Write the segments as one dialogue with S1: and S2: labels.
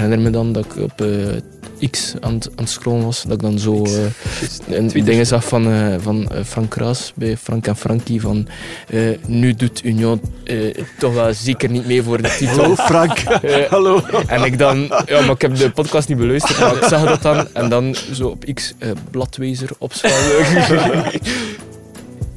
S1: herinner me dan dat ik op eh, X aan het, aan het scrollen was. Dat ik dan zo uh, een, dingen zag van, uh, van Frank Kraas bij Frank en Frankie. Van nu doet Union toch wel zeker niet mee voor de titel.
S2: Hallo Frank. Hallo.
S1: En ik dan, ja, maar ik heb de podcast niet beluisterd, maar ik zag dat dan. En dan zo op X bladwezer opschalen.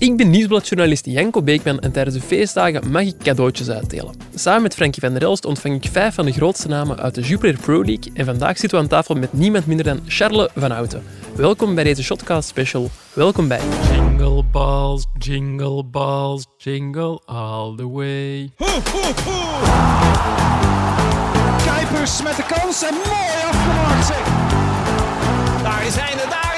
S3: Ik ben nieuwsbladjournalist Janko Beekman en tijdens de feestdagen mag ik cadeautjes uitdelen. Samen met Frankie van der Elst ontvang ik vijf van de grootste namen uit de Jupiler Pro League en vandaag zitten we aan tafel met niemand minder dan Charles van Houten. Welkom bij deze Shotcast Special. Welkom bij Jingle Balls, Jingle Balls, Jingle All The Way. Ho, ho, ho!
S4: Kuipers met de kans en mooi afgemaakt zeg! Daar zijn de daar is hij, daar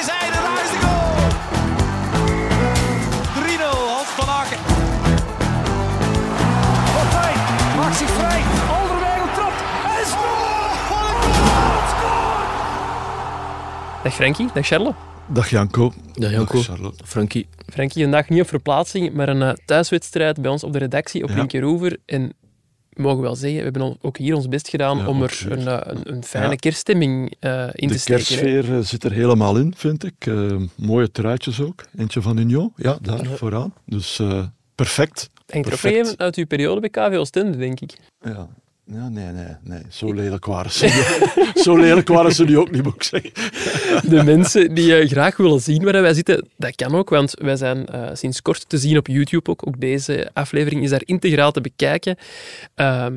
S3: Dag Frankie, dag Charles.
S2: Dag Janko.
S1: Dag Janko. Frankie.
S3: Frankie, vandaag niet op verplaatsing, maar een uh, thuiswedstrijd bij ons op de redactie op ja. Linkeroever. En mogen wel zeggen, we hebben ook hier ons best gedaan om er een, eh, een, een, fijne ja. kerststemming uh, in
S2: de
S3: te steken.
S2: De kerstsfeer zit er helemaal in, vind ik. Uh, mooie truitjes ook. Eentje van Union, ja, daar vooraan. Dus perfect.
S3: Hangt er ook uit uw periode bij KV Oostende, denk ik.
S2: Ja, ja, nee, nee, nee. Zo lelijk waren ze Zo lelijk waren ze nu ook niet, moet ik zeggen.
S3: De mensen die uh, graag willen zien waar wij zitten, dat kan ook, want wij zijn uh, sinds kort te zien op YouTube ook. Ook deze aflevering is daar integraal te bekijken. Uh,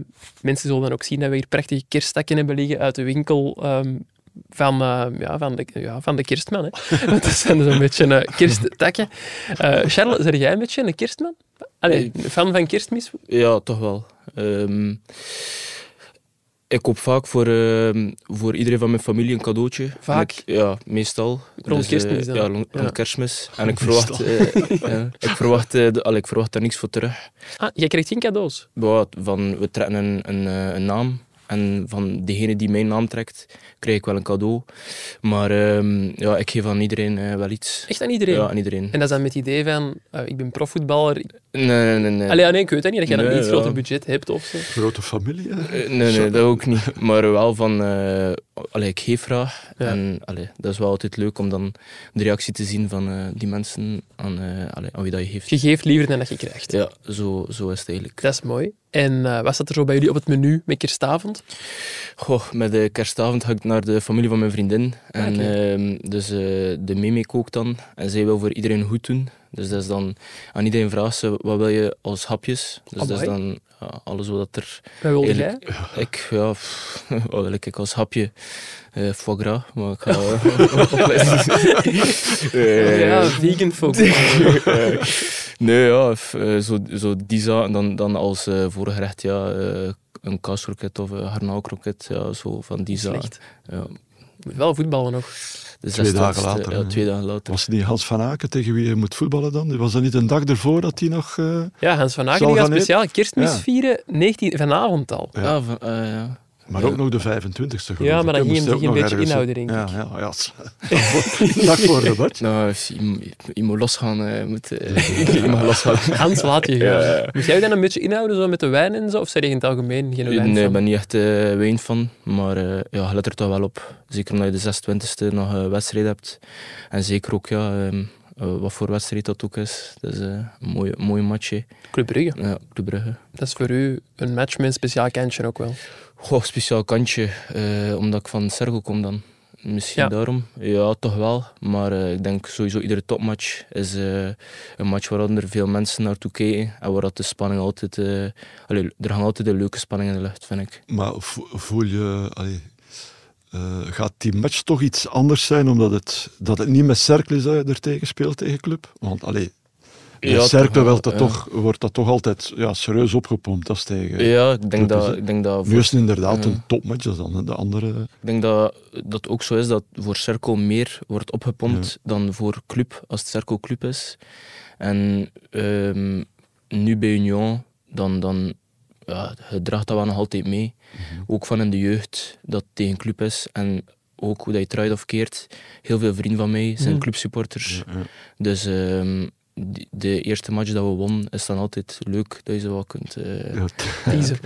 S3: mensen zullen dan ook zien dat we hier prachtige kersttakken hebben liggen uit de winkel. Um, van, uh, ja, van, de, ja, van de kerstman. Hè. Want dat zijn zo'n beetje uh, kersttakken. Uh, Charles, zeg jij een beetje een kerstman? Allee, fan van kerstmis?
S1: Ja, toch wel. Um, ik koop vaak voor, uh, voor iedereen van mijn familie een cadeautje.
S3: Vaak?
S1: Ik, ja, meestal.
S3: Rond dus, kerstmis dan?
S1: Ja, rond, ja. kerstmis. En ik verwacht, ja, ik, verwacht, de, allee, ik verwacht daar niks voor terug.
S3: Ah, jij krijgt geen cadeaus?
S1: Ja, van, we trekken een, een, een naam. En van degene die mijn naam trekt, krijg ik wel een cadeau. Maar um, ja, ik geef aan iedereen uh, wel iets.
S3: Echt aan iedereen?
S1: Ja, aan iedereen.
S3: En dat is dan met het idee van, uh, ik ben profvoetballer.
S1: Nee, nee, nee. nee.
S3: Allee, nee, ik weet dat niet, dat je nee, dan een iets ja. groter budget hebt of zo.
S2: Grote familie?
S1: Uh, nee, nee, dat ook niet. Maar wel van, allee, ik geef graag. Ja. En allee, dat is wel altijd leuk om dan de reactie te zien van die mensen aan, allee, aan wie dat je geeft.
S3: Je geeft liever dan dat je krijgt.
S1: Ja, zo, zo is het eigenlijk.
S3: Dat is mooi. En uh, wat staat er zo bij jullie op het menu met kerstavond?
S1: Goh, met de kerstavond ga ik naar de familie van mijn vriendin. En, okay. uh, dus uh, de meme kookt dan. En zij wil voor iedereen goed doen. Dus dat is dan aan iedereen vraagt ze wat wil je als hapjes. Dus dat is dan ja, alles wat er.
S3: Wat wilde jij?
S1: Ik, ja, pff, wil ik als hapje? Uh, foie gras, maar ik ga
S3: uh, Ja, vegan foie gras.
S1: nee, ja, zo, zo die zaken. Dan, dan als uh, voorgerecht, ja, een kaaskroket of een garnaalkroket, ja, zo van die zaken. Ja.
S3: Wel voetballen nog.
S1: De
S2: twee dagen later.
S1: Ja, twee dagen later.
S2: Was het niet Hans van Aken tegen wie je moet voetballen dan? Was dat niet een dag ervoor dat hij nog... Uh,
S3: ja, Hans van Aken gaat speciaal kerstmis ja. vieren, 19, vanavond al.
S1: Ja, ja, van, uh, ja.
S2: Maar ook nog de 25 ste
S3: Ja, maar dan ging hem zich een beetje inhouden, denk ik.
S2: Ja, ja, ja. Dag voor de bord.
S1: Nou, je, je moet losgaan. Uh, moet, uh, je mag losgaan.
S3: Hans, laat je gaan. Ja, ja. Moet jij dan een beetje inhouden zo met de wijn en zo? Of zijn je in het algemeen geen wijn
S1: Nee, ik ben niet echt uh, wijn van. Maar uh, ja, let er toch wel op. Zeker omdat je de 26e nog een wedstrijd hebt. En zeker ook, ja... Um, uh, wat voor wedstrijd dat ook is. Dat is uh, een mooie, mooie match.
S3: Club Brugge.
S1: Ja, Club Brugge.
S3: Dat is voor u een match met een speciaal kantje ook wel?
S1: Goh, speciaal kantje. Uh, omdat ik van Sergo kom dan. Misschien ja. daarom. Ja, toch wel. Maar ik denk sowieso iedere topmatch is een match waar er veel mensen naartoe kijken. En waar dat de spanning altijd... Allee, er hangt altijd een leuke spanning in de lucht, vind ik.
S2: Maar voel je... Allee uh, gaat die match toch iets anders zijn, omdat het, dat het niet met Cercle is dat je er tegen speelt, tegen club? Want allee, ja, wel, dat ja. toch, wordt dat toch altijd ja, serieus opgepompt als tegen
S1: Ja, ik denk dat... Ik denk dat
S2: voor, nu is het inderdaad een topmatch dan de andere...
S1: Ik denk dat dat ook zo is, dat voor Cercle meer wordt opgepompt dan voor club, als het Cercle club is. En um, nu bij Union, dan... dan ja, het draagt dat wel nog altijd mee. Mm-hmm. Ook van in de jeugd, dat tegen club is. En ook hoe dat je draait of keert. Heel veel vrienden van mij zijn mm. clubsupporters. Dus um, die- de eerste match dat we wonnen, is dan altijd leuk dat je zo wat kunt... eh,
S2: Ja,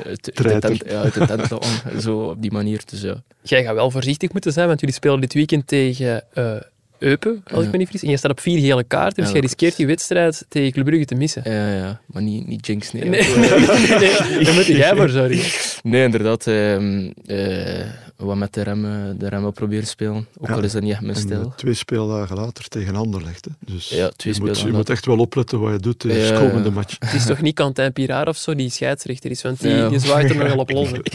S1: uit, de tent, ja, uit de tent zo op die manier. Dus ja.
S3: Jij gaat wel voorzichtig moeten zijn, want jullie spelen dit weekend tegen eh, Eupen, als ik me niet vergis. En je staat op vier gele kaarten, dus
S1: Ja,
S3: jij
S1: dat
S3: riskeert die wedstrijd tegen Club Brugge te missen.
S1: Ja, ja, maar niet, niet jinx, nee.
S3: Nee, nee, nee, daar moet jij voor zorgen.
S1: Nee, inderdaad. ehm, eh, wat met de remmen, de remmen proberen spelen. Ook
S2: Ja.
S1: al is dat niet echt mijn
S2: En,
S1: stijl.
S2: eh, twee speeldagen later tegen Anderlecht. Hè. Dus
S1: Ja, twee
S2: je, moet, je moet echt wel opletten wat je doet in de komende match.
S3: Het is toch niet Quentin Pirard of zo die scheidsrechter is, want die,
S1: Ja.
S3: die zwaait er nogal op los. hè.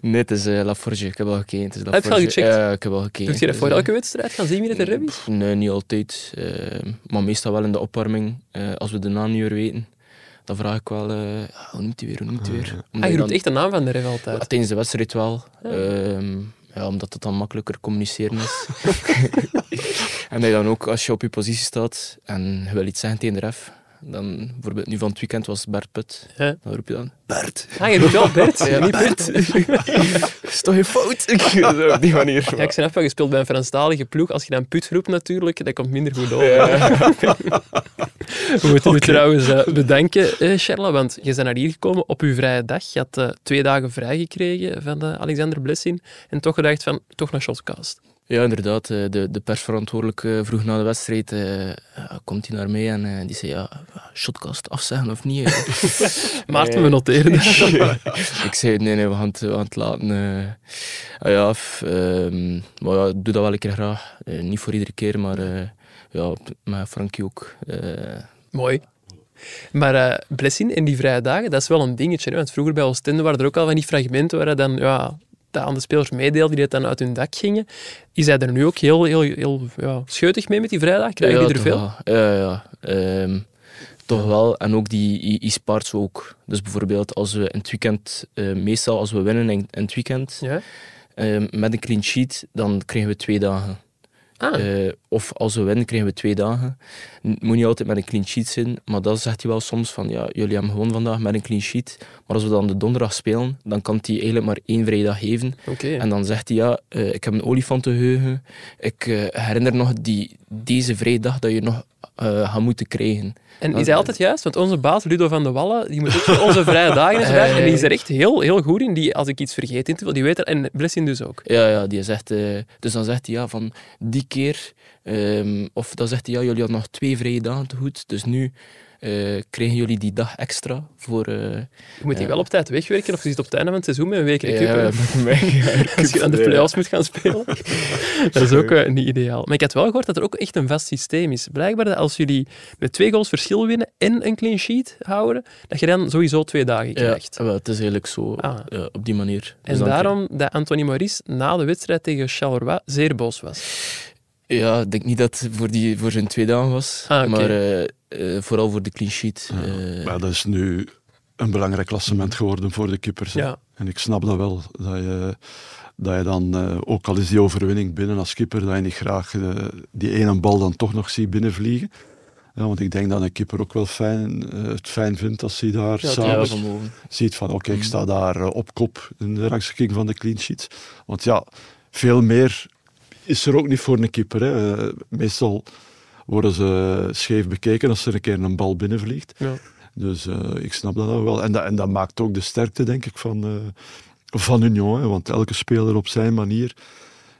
S1: Nee, het is eh, La Forge. Ik heb al gekeken. Het is
S3: Heb je al gecheckt?
S1: Ja, ik heb al gekeken.
S3: Doe je dat voor
S1: eh,
S3: elke wedstrijd? Gaan zien wie dat er rem is?
S1: Pff, Nee, niet altijd. eh, maar meestal wel in de opwarming. eh, als we de naam niet meer weten, dan vraag ik wel... eh, ah, hoe noemt hij weer? Hoe noemt hij weer? Omdat
S3: Ah, je roept
S1: dan-
S3: echt de naam van de
S1: Ja,
S3: altijd.
S1: tijdens de wedstrijd wel. Ehm, ja, omdat het dan makkelijker communiceren is. en dat je dan ook, als je op je positie staat en je wil iets zeggen tegen de ref, dan bijvoorbeeld nu van het weekend was Bert Put,
S3: Ja.
S1: dan roep je dan Bert.
S3: Ah, je roept wel Bert,
S1: Ja,
S3: niet
S1: Bert. Is toch geen fout? Zo op die manier.
S3: Ja, ik snap wel, je speelt bij een Franstalige ploeg. Als je dan Put roept natuurlijk, dat komt minder goed over.
S1: Ja.
S3: We moeten trouwens eh, bedanken, eh, Charla, want je bent naar hier gekomen op uw vrije dag. Je had eh, twee dagen vrijgekregen van eh, Alexander Blessing en toch gedacht van, toch naar Shotcast.
S1: Ja, inderdaad. eh, De, de persverantwoordelijke vroeg na de wedstrijd eh, ja, komt hij naar mij en eh, die zei ja, shotcast afzeggen of niet? eh?
S3: Maarten, we noteren
S1: ik zei nee, nee, we gaan het, we gaan het laten. eh. Ah ja, f- ehm, maar ja, doe dat wel een keer graag. Eh, niet voor iedere keer, maar eh, ja, met Frankie ook. Eh,
S3: Mooi. Maar eh Blessing in die vrije dagen, dat is wel een dingetje. Hè? Want vroeger bij Oostende waren er ook al van die fragmenten waar dan ja, dat aan de spelers meedeelde die het dan uit hun dak gingen. Is hij er nu ook heel, heel, heel ja, scheutig mee met die vrijdag? Krijgen
S1: ja,
S3: die er veel?
S1: wel. Ja, ja. Ehm, toch wel. En ook die e-sports ook. Dus bijvoorbeeld als we in het weekend, eh, meestal als we winnen in, in het weekend,
S3: Ja?
S1: ehm, met een clean sheet, dan krijgen we twee dagen.
S3: Ah,
S1: Eh, of als we winnen, krijgen we twee dagen. Het moet niet altijd met een clean sheet zijn, maar dat zegt hij wel soms van ja, jullie hebben gewonnen vandaag met een clean sheet. Maar als we dan de donderdag spelen, dan kan hij eigenlijk maar één vrije dag geven. En dan zegt hij ja, eh, ik heb een olifantenheugen. Ik eh, herinner nog die, deze vrije dag dat je nog eh gaat moeten krijgen.
S3: En is hij altijd juist? Want onze baas, Ludo van de Wallen, die moet ook voor onze vrije dagen en zo bij. En die is er echt heel, heel goed in. Die, als ik iets vergeet in te vullen, die weet er. En Blessing dus ook.
S1: Ja, ja, die zegt, dus dan zegt hij ja, van die keer, ehm, of dan zegt hij ja, jullie hadden nog twee vrije dagen te goed, dus nu eh, krijgen jullie die dag extra voor... eh,
S3: Je moet die
S1: Ja.
S3: wel op tijd wegwerken of je zit op het einde van het seizoen met een week recup.
S1: ja, ja,
S3: Als je aan de play-offs moet gaan spelen. dat is ook eh, niet ideaal. Maar ik had wel gehoord dat er ook echt een vast systeem is. Blijkbaar dat als jullie met twee goals verschil winnen en een clean sheet houden, dat je dan sowieso twee dagen
S1: Ja,
S3: krijgt.
S1: wel, het is eigenlijk zo,
S3: Ah.
S1: ja, op die manier.
S3: En
S1: Dus dan
S3: daarom dat Anthony Maurice na de wedstrijd tegen Charleroi zeer boos was.
S1: Ja, ik denk niet dat het voor, die, voor zijn twee dagen was,
S3: Ah,
S1: maar eh, eh, vooral voor de clean sheet. eh,
S2: Maar dat is nu een belangrijk klassement geworden voor de kippers.
S3: Ja.
S2: En ik snap dat wel. Dat je, dat je dan, eh, ook al is die overwinning binnen als keeper, dat je niet graag die ene bal dan toch nog ziet binnenvliegen. Ja, want ik denk dat een keeper ook wel fijn, het fijn vindt als hij daar
S3: Ja,
S1: ja,
S2: ziet van oké, ik sta daar op kop in de rangschikking van de clean sheets. Want ja, veel meer is er ook niet voor een keeper. Hè. Eh, meestal worden ze scheef bekeken als er een keer een bal binnenvliegt.
S3: Ja.
S2: Dus eh, ik snap dat wel. En dat, en dat maakt ook de sterkte, denk ik, van, eh, van Union. Hè. Want elke speler op zijn manier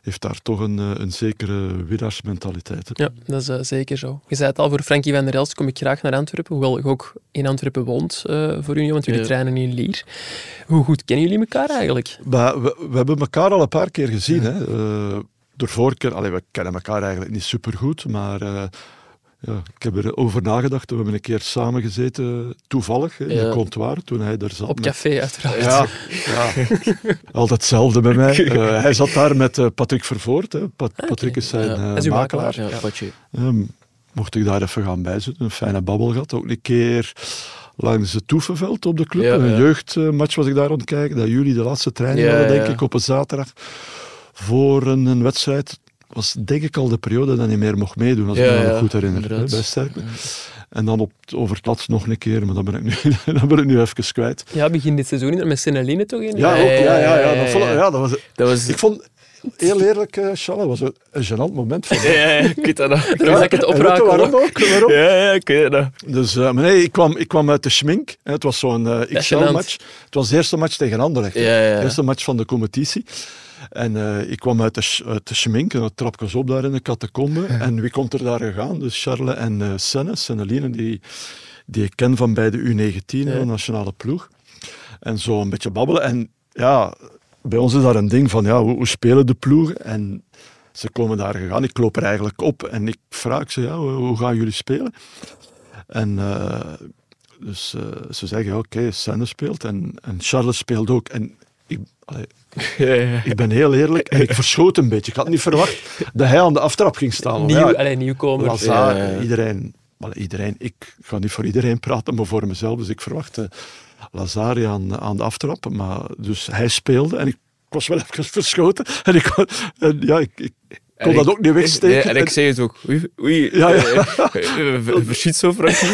S2: heeft daar toch een, een zekere winnaarsmentaliteit.
S3: Ja, dat is zeker zo. Je zei het al, voor Frankie van der Elst kom ik graag naar Antwerpen, hoewel je ook in Antwerpen woont eh, voor Union, want jullie
S1: Ja.
S3: trainen in Lier. Hoe goed kennen jullie elkaar eigenlijk?
S2: Maar we, we hebben elkaar al een paar keer gezien. Hè. Eh, door voorkeur, allee, we kennen elkaar eigenlijk niet supergoed, maar eh, ja, ik heb erover nagedacht. We hebben een keer samen gezeten, toevallig, in
S1: Ja.
S2: de comptoir, toen hij daar zat.
S3: Op
S2: met-
S3: café, uiteraard.
S2: Ja, ja. altijd hetzelfde bij mij. Eh, hij zat daar met eh, Patrick Vervoort. Hè. Pat- Patrick is zijn
S1: Ja.
S2: eh,
S3: is
S2: makelaar. Ehm, mocht ik daar even gaan bijzitten, een fijne babbel gehad. Ook een keer langs het Toefenveld op de club.
S1: Ja,
S2: een
S1: ja.
S2: jeugdmatch was ik daar aan het kijken. Dat jullie de laatste training
S1: Ja,
S2: hadden, denk
S1: ja.
S2: ik, op een zaterdag. Voor een, een wedstrijd was denk ik al de periode dat hij niet meer mocht meedoen, als ik
S1: Ja,
S2: me nog goed herinner. hè,
S1: inderdaad.
S2: bij Sterk. En dan op, over het laatst nog een keer, maar dat ben ik nu, dat ben ik nu even kwijt.
S3: Ja, begin dit seizoen met Seneline toch in?
S2: Ja, ook, ja, ja, ja, dat, vond,
S1: ja.
S2: dat was...
S1: Dat was...
S2: Ik vond, heel eerlijk, eh Charles, dat was een, een gênant moment voor mij.
S1: Ja, ik weet dat nog.
S3: Ik het opraken.
S2: waarom ook? Waarom?
S1: Ja, ja, ik weet dat.
S2: Dus, eh, maar nee, ik kwam, ik kwam uit de schmink. Hè, het was zo'n eh
S3: is
S2: XL-match. Het was de eerste match tegen Anderlecht.
S1: ja, ja.
S2: De eerste match van de competitie. En eh, ik kwam uit de, uit de schmink en dat trapjes op daar in de catacombe. En wie komt er daar gegaan? Dus Charles en eh Senne, Senneline, die, die ik ken van bij de U19, de nationale ploeg. En zo een beetje babbelen. En ja, bij ons is daar een ding van, ja, hoe, hoe spelen de ploegen? En ze komen daar gegaan. Ik loop er eigenlijk op en ik vraag ze, ja, hoe, gaan jullie spelen? En eh, dus ze zeggen, oké, Senne speelt en, en Charles speelt ook. En allee, ik ben heel eerlijk en ik verschoot een beetje. Ik had niet verwacht dat hij aan de aftrap ging staan.
S3: Nieuw,
S2: ja,
S3: allee, nieuwkomer.
S2: Lazar,
S1: Ja, ja.
S2: iedereen, allee, iedereen, ik ga niet voor iedereen praten, maar voor mezelf. Dus ik verwachtte Lazari aan, aan de aftrap. Maar, dus hij speelde en ik was wel even verschoten. En ik, en ja, ik, ik kon
S1: En
S2: dat
S1: ik-
S2: ook niet wegsteken.
S1: Ja, en ik zei het ook. Oei, oei.
S2: Ja, ja.
S1: eh, eh, Verschiet zo, Frankie.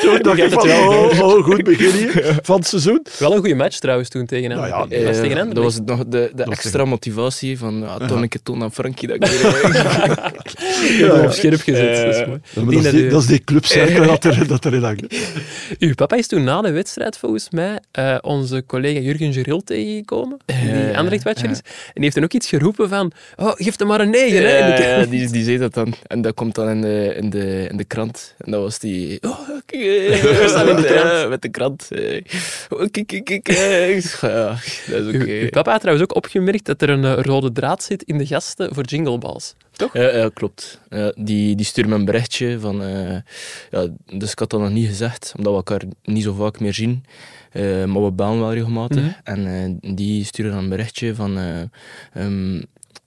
S2: Toen dacht ik van, oh, oh, goed begin hier van het seizoen.
S3: Wel een goede match trouwens toen tegen hem.
S2: Nou ja,
S3: dat was
S1: Eh,
S3: tegen hem.
S1: dat was nog de, extra motivatie van ja, toon ik het toon aan Frankie dat ik weer...
S3: ja,
S2: ja.
S3: op scherp gezet.
S1: Eh,
S3: dat is mooi.
S2: Dat, is die,
S3: u-
S2: dat is die clubcirkel dat, er, dat erin hangt.
S3: Uw papa is toen na de wedstrijd volgens mij eh, onze collega Jurgen Geril tegengekomen, die
S1: Ja,
S3: Anderlecht-watcher is. En die heeft dan ook iets geroepen van, oh, geef hem maar een 9. hè.
S1: Ja, die, die zei dat dan. En dat komt dan in de, in de, in de krant. En dat was die... Oh, kijk, eh, we staan in de krant. met de krant. eh. Oh, kijk, eh. Ja, dat is oké.
S3: papa had trouwens ook opgemerkt dat er een rode draad zit in de gasten voor Jingle Balls. Toch?
S1: Ja, ja, klopt. Ja, die, die stuurde me een berichtje van... ja, dus ik had dat nog niet gezegd, omdat we elkaar niet zo vaak meer zien. Maar we bellen wel regelmatig.
S3: Mhm.
S1: En die stuurde dan een berichtje van... eh,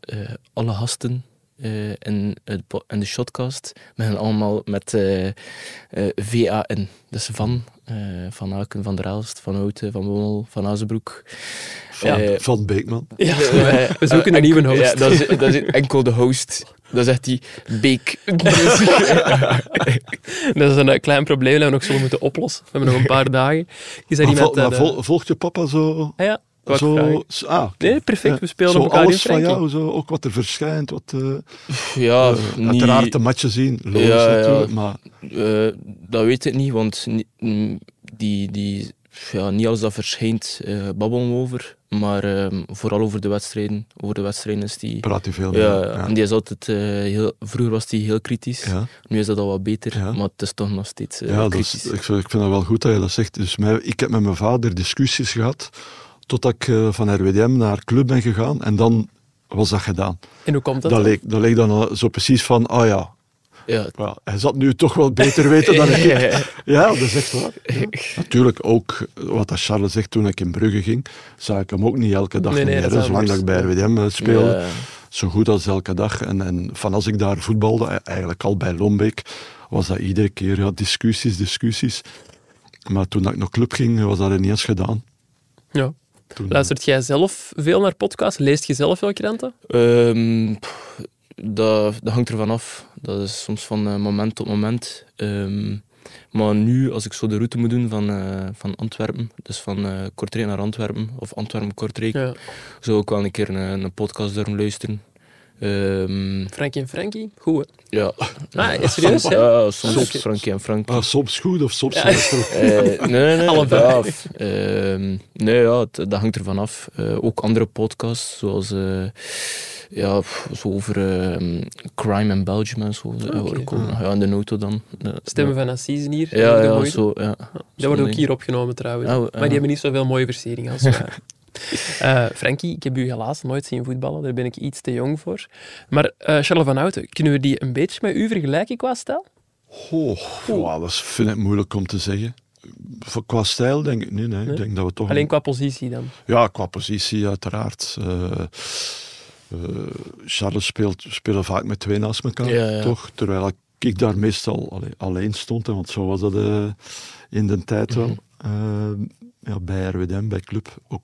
S1: eh, alle gasten eh, in, in de shotcast beginnen allemaal met eh, eh, VAN. Dus van, eh, Van Aken, Van der Elst, Van Houten, Van Bommel, Van Azenbroek.
S2: Van, van Beekman.
S3: Ja, we zoeken een nieuwe host.
S1: Ja, dat, is, dat is enkel de host. Dat zegt hij Beek.
S3: dat is een klein probleem dat we nog zullen moeten oplossen. We hebben nog een paar dagen. Is er
S2: Maar,
S3: iemand
S2: vol- maar
S3: dat,
S2: vol- volgt je papa zo...
S3: ah ja.
S2: Zo, zo- ah.
S3: Nee, perfect. We spelen elkaar in,
S2: alles van jou, zo, ook wat er verschijnt, wat... eh,
S1: Ja,
S2: eh,
S1: niet,
S2: Uiteraard de matchen zien, logisch
S1: Ja, ja.
S2: natuurlijk, maar...
S1: eh, dat weet ik niet, want mm, die, die, ja, niet alles dat verschijnt eh babbelen we over. Maar ehm, vooral over de wedstrijden. Over de wedstrijden is die...
S2: praat hij veel
S1: Ja,
S2: meer.
S1: en die is altijd eh, heel... Vroeger was hij heel kritisch.
S2: Ja.
S1: Nu is dat al wat beter,
S2: Ja.
S1: maar het is toch nog steeds
S2: Ja, dat
S1: kritisch.
S2: is, ik, vind, ik vind dat wel goed dat je dat zegt. Dus mij, ik heb met mijn vader discussies gehad, totdat ik eh, van RWDM naar club ben gegaan. En dan was dat gedaan.
S3: En hoe komt dat?
S2: Dat
S3: dan?
S2: leek, dat leek dan al zo precies van, ah ja,
S1: Ja,
S2: hij zat nu toch wel beter weten dan ik. Ja, dat is echt waar. Ja. Natuurlijk ook, wat dat Charles zegt, toen ik in Brugge ging, zag ik hem ook niet elke dag
S3: Nee, nee,
S2: meer. Zolang dat ik bij RWDM eh, speelde, zo goed als elke dag. En, en van als ik daar voetbalde, eigenlijk al bij Lombeek, was dat iedere keer ja, discussies, discussies. Maar toen dat ik naar club ging, was dat ineens gedaan.
S3: Ja.
S2: Toen,
S3: Luistert jij zelf veel naar podcasts? Leest je zelf veel kranten?
S1: Ehm, pff, dat, dat hangt ervan af. Dat is soms van eh, moment tot moment. Ehm, maar nu, als ik zo de route moet doen van, eh, van Antwerpen, dus van eh Kortrijk naar Antwerpen, of Antwerpen-Kortrijk,
S3: Ja.
S1: zou ik wel een keer een, een podcast durven luisteren. Ehm,
S3: Frankie en Frankie? Goed, hè?
S1: ja.
S3: Ah, is serieus?
S1: Ja,
S3: Ja?
S1: soms. Frankie en Frank.
S2: ah, soms goed of soms
S3: Ja.
S1: Eh, nee, nee, nee.
S3: Allebei.
S1: Ehm, nee, ja, het- dat hangt ervan af. Eh, ook andere podcasts, zoals eh, ja, zo over ehm, crime in Belgium en zo. eh, hoor ik ook nog. Ja, in de auto dan.
S3: Stemmen van Assisen hier.
S1: Ja,
S3: de
S1: ja, zo, ja.
S3: Dat wordt ook hier opgenomen trouwens.
S1: Oh,
S3: Maar die hebben niet zoveel mooie versieringen als wij. Eh, Frankie, ik heb u helaas nooit zien voetballen. Daar ben ik iets te jong voor. Maar eh Charles van Houten, kunnen we die een beetje met u vergelijken qua stijl?
S2: Oh, wow, dat vind ik moeilijk om te zeggen. Voor- Qua stijl denk ik niet. Nee.
S3: Nee?
S2: Ik denk dat we toch
S3: Alleen qua positie dan.
S2: Ja, qua positie uiteraard. Eh, eh, Charles speelt, spelen vaak met twee naast elkaar,
S1: Ja, ja.
S2: toch? Terwijl ik daar meestal allee, alleen stond, hè, want zo was dat eh, in de tijd wel.
S1: Mhm.
S2: Eh, ja, bij RWDM, bij Club. Ook.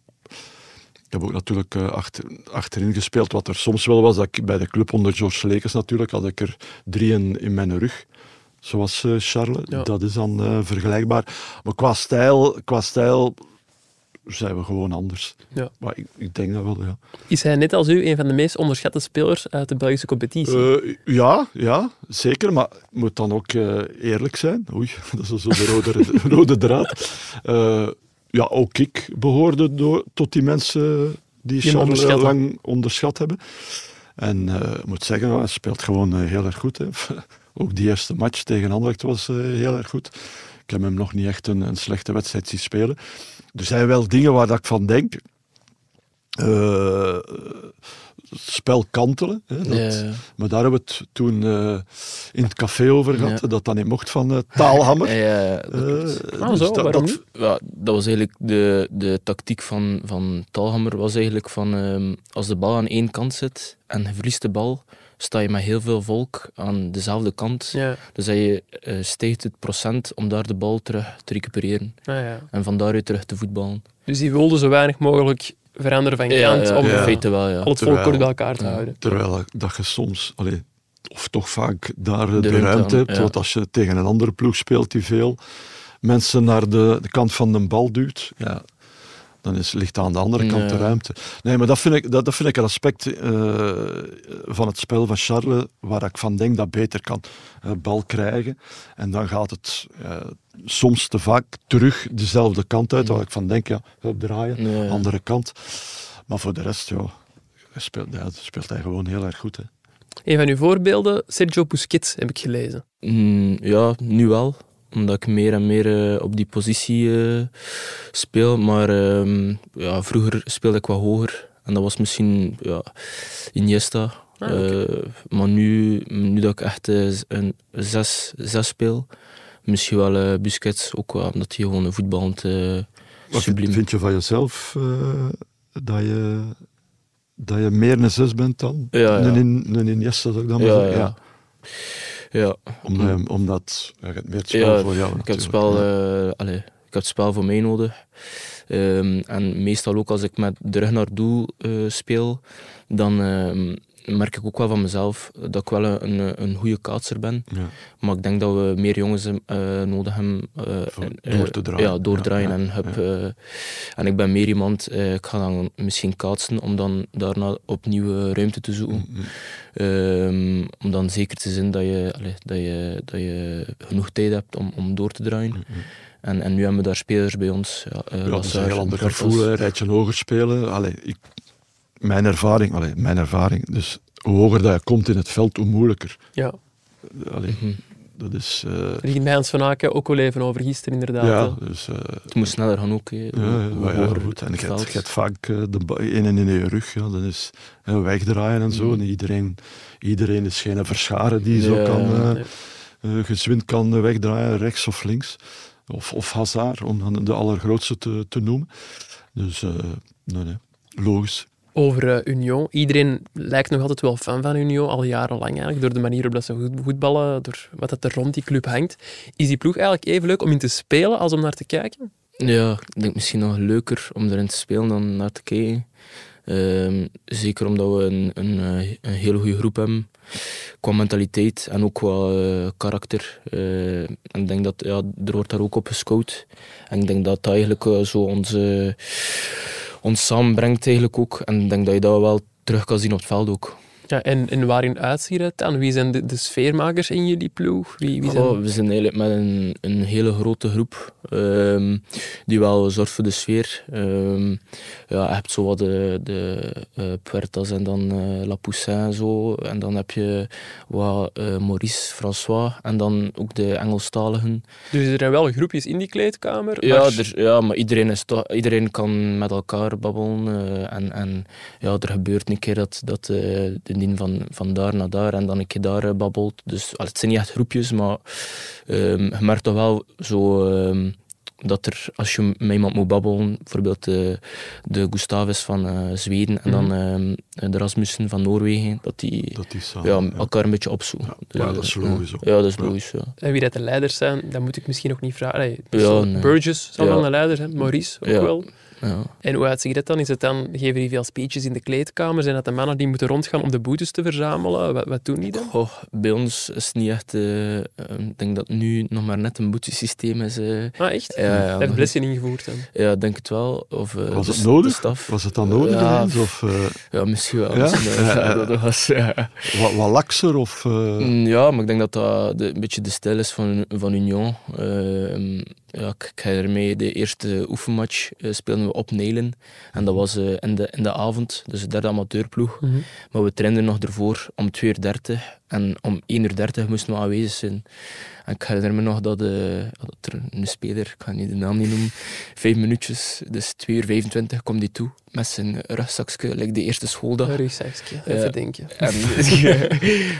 S2: Ik heb ook natuurlijk eh, achter, achterin gespeeld, wat er soms wel was. Dat ik bij de club onder George Lekers natuurlijk, had ik er drie in, in mijn rug. zoals eh, Charles.
S3: Ja.
S2: Dat is dan eh, vergelijkbaar. Maar qua stijl, qua stijl zijn we gewoon anders.
S3: Ja.
S2: Maar ik, ik denk dat wel, ja.
S3: Is hij net als u een van de meest onderschatte spelers uit de Belgische competitie?
S2: Eh, ja, ja, zeker. Maar moet dan ook eh, eerlijk zijn. Oei, dat is zo de rode, rode draad. Eh, ja, ook ik behoorde door, tot die mensen die
S3: hem
S2: Charles lang onderschat hebben. En eh, ik moet zeggen, hij speelt gewoon eh, heel erg goed. Hè. Ook die eerste match tegen Anderlecht was eh, heel erg goed. Ik heb hem nog niet echt een, een slechte wedstrijd zien spelen. Er zijn wel dingen waar dat ik van denk. Eh, het spel kantelen. Hè, dat,
S1: Ja.
S2: Maar daar hebben we het toen eh, in het café over gehad,
S1: Ja.
S2: dat dat niet mocht van eh, taalhammer.
S1: Ja, ja, dat.
S2: Eh,
S3: Ah,
S2: dus
S3: zo,
S2: dat- dat-
S3: niet?
S1: ja, dat was eigenlijk de, de tactiek van, van Talhammer. Was eigenlijk van ehm, als de bal aan één kant zit en je verliest de bal, sta je met heel veel volk aan dezelfde kant.
S3: Ja.
S1: Dus dat je eh, stijgt het procent om daar de bal terug te recupereren.
S3: Ah, ja.
S1: En van daaruit terug te voetballen.
S3: Dus die wilde zo weinig mogelijk veranderen van kant
S1: ja,
S3: om
S1: in
S2: ja.
S1: feite wel, ja.
S3: al het volk kort bij elkaar te
S1: ja.
S3: houden.
S2: Terwijl dat je soms, allee, of toch vaak daar de,
S1: ruimte
S2: hebt.
S1: ja.
S2: Want als je tegen een andere ploeg speelt die veel mensen naar de, de kant van de bal duwt, ja, dan is, ligt aan de andere kant de ruimte. Nee, maar dat vind ik, dat, dat vind ik een aspect eh, van het spel van Charles waar ik van denk dat beter kan. Eh, bal krijgen en dan gaat het eh, soms te vaak terug dezelfde kant uit, waar ik van denk, ja, opdraaien,
S1: Ja.
S2: andere kant. Maar voor de rest, ja, hij speelt, ja, speelt hij gewoon heel erg goed. Hè.
S3: Een van uw voorbeelden, Sergio Busquets, heb ik gelezen.
S1: Mm, ja, nu wel. Omdat ik meer en meer eh, op die positie eh, speel. Maar ehm, ja, vroeger speelde ik wat hoger. En dat was misschien ja, Iniesta.
S3: Ah.
S1: Eh, maar nu, nu dat ik echt een 6 speel, misschien wel Busquets. Ook wel omdat hij gewoon een voetballend eh
S2: Wat vind,
S1: subliem
S2: vind je van jezelf eh, dat, je, dat je meer een zes bent dan
S1: Ja, ja.
S2: een, in, een Iniesta, zou ik dan maar
S1: Ja,
S2: zeggen?
S1: ja. Ja,
S2: Omdat, je- omdat ja, je hebt meer het spel
S1: Ja,
S2: voor jou
S1: Ik heb, het spel,
S2: Ja.
S1: eh, allee, ik heb het spel voor mij nodig. Ehm, en meestal ook als ik met de rug naar doel eh, speel, dan ehm, merk ik ook wel van mezelf dat ik wel een, een, goede kaatser ben.
S2: Ja.
S1: Maar ik denk dat we meer jongens eh, nodig hebben. en,
S2: door
S1: eh,
S2: te draaien.
S1: Ja, doordraaien.
S2: Ja,
S1: en, eh, en ik ben meer iemand, ik ga dan misschien kaatsen om dan daarna opnieuw ruimte te zoeken.
S2: Mm, mm.
S1: Ehm, om dan zeker te zijn dat je, allee, dat je, dat je genoeg tijd hebt om, om door te draaien.
S2: Mm.
S1: En, en nu hebben we daar spelers bij ons. Ja,
S2: Ja, dat is een heel ander gevoel, rijtje hoger spelen. Allee, ik, mijn ervaring, allee, mijn ervaring, dus hoe hoger dat je komt in het veld, hoe moeilijker.
S3: Ja,
S2: Allee,
S1: Mhm.
S2: dat is... eh,
S3: ging bij Hans van Aken ook wel even over gisteren, inderdaad.
S2: ja,
S3: hè.
S2: dus... eh,
S1: Het moet sneller gaan ook. Hoe-
S2: ja,
S1: hoe
S2: ja, goed. En je hebt,
S1: veld.
S2: je hebt vaak eh, de een en in je rug. Ja, dat is wegdraaien en zo.
S1: Mm.
S2: En iedereen, iedereen is geen verscharen die zo
S1: Ja,
S2: kan, eh
S3: nee.
S2: eh, gezwind kan eh, wegdraaien, rechts of links. Of, of Hazard, om dan de allergrootste te, te noemen. Dus, eh, nee, nee, logisch.
S3: Over eh, Union. Iedereen lijkt nog altijd wel fan van Union, al jarenlang eigenlijk, door de manier waarop ze goed voetballen, door wat dat er rond die club hangt. Is die ploeg eigenlijk even leuk om in te spelen als om naar te kijken?
S1: Ja, ik denk misschien nog leuker om erin te spelen dan naar te kijken. Ehm, zeker omdat we een, een, eh, een hele goede groep hebben. Qua mentaliteit en ook qua eh, karakter. En ik denk dat ja, er wordt daar ook op gescout. En ik denk dat eigenlijk zo ons, samenbrengt eigenlijk ook. En ik denk dat je dat wel terug kan zien op het veld ook.
S3: Ja, en, en waarin uitziet het dan? Wie zijn de, de sfeermakers in jullie ploeg? Wie, wie zijn...
S1: Oh, we zijn eigenlijk met een, een hele grote groep ehm, die wel zorgt voor de sfeer. Ehm, ja, je hebt zo wat de, de eh, Puertas en dan eh, La Poussin en zo. En dan heb je wat eh, Maurice, François en dan ook de Engelstaligen.
S3: Dus er zijn wel groepjes in die kleedkamer.
S1: Ja,
S3: maar-
S1: er, ja, maar iedereen, is toch, iedereen kan met elkaar babbelen. en, en ja, er gebeurt een keer dat, dat de van, van daar naar daar en dan een keer daar eh, babbelt. Dus al, het zijn niet echt groepjes, maar ehm, je merkt toch wel zo... ehm, dat er, als je met iemand moet babbelen, bijvoorbeeld de, de Gustavus van eh, Zweden en dan ehm, de Rasmussen van Noorwegen, dat die,
S2: Dat die samen,
S1: ja,
S2: ja.
S1: elkaar een beetje opzoeken.
S2: Ja, maar dat is logisch ook.
S1: Ja, dat is logisch, ja.
S3: En wie dat de leiders zijn, dat moet ik misschien ook niet vragen. Allee,
S1: nee.
S3: Burgess zal
S1: Ja.
S3: dan de leider zijn, Maurice ook
S1: Ja.
S3: wel.
S1: Ja.
S3: En hoe uitziet dat dan? Is het dan? Geven die veel speeches in de kleedkamer? Zijn dat de mannen die moeten rondgaan om de boetes te verzamelen? Wat, wat doen die dan?
S1: Goh, bij ons is het niet echt... eh, eh, ik denk dat nu nog maar net een boetesysteem is. eh.
S3: Ah, echt?
S1: Ja, ja,
S3: heeft Blessing ingevoerd dan.
S1: Ja, ik denk het wel. Of, eh,
S2: Was
S1: de-
S2: het nodig?
S1: de staf.
S2: Was het dan nodig
S1: Ja,
S2: ineens? Of eh,
S1: Ja, misschien wel. Dat was, ja.
S2: wat, wat lakser? Of, eh,
S1: Mm, Ja, maar ik denk dat dat de, een beetje de stijl is van, van Union. Ja, ik, ik herinner mij, de eerste oefenmatch eh, speelden we op Nijlen. En dat was eh, in, de, in de avond, dus de derde amateurploeg.
S3: Mhm.
S1: Maar we trainden nog ervoor om 2.30 uur en om 1.30 uur moesten we aanwezig zijn. En ik herinner me nog dat, eh, dat er een speler, ik ga niet de naam niet noemen, vijf minuutjes, dus 2 uur 25 kwam die toe met zijn rugzakje, like de eerste schooldag.
S3: Een rugzakje, even denken.
S1: En,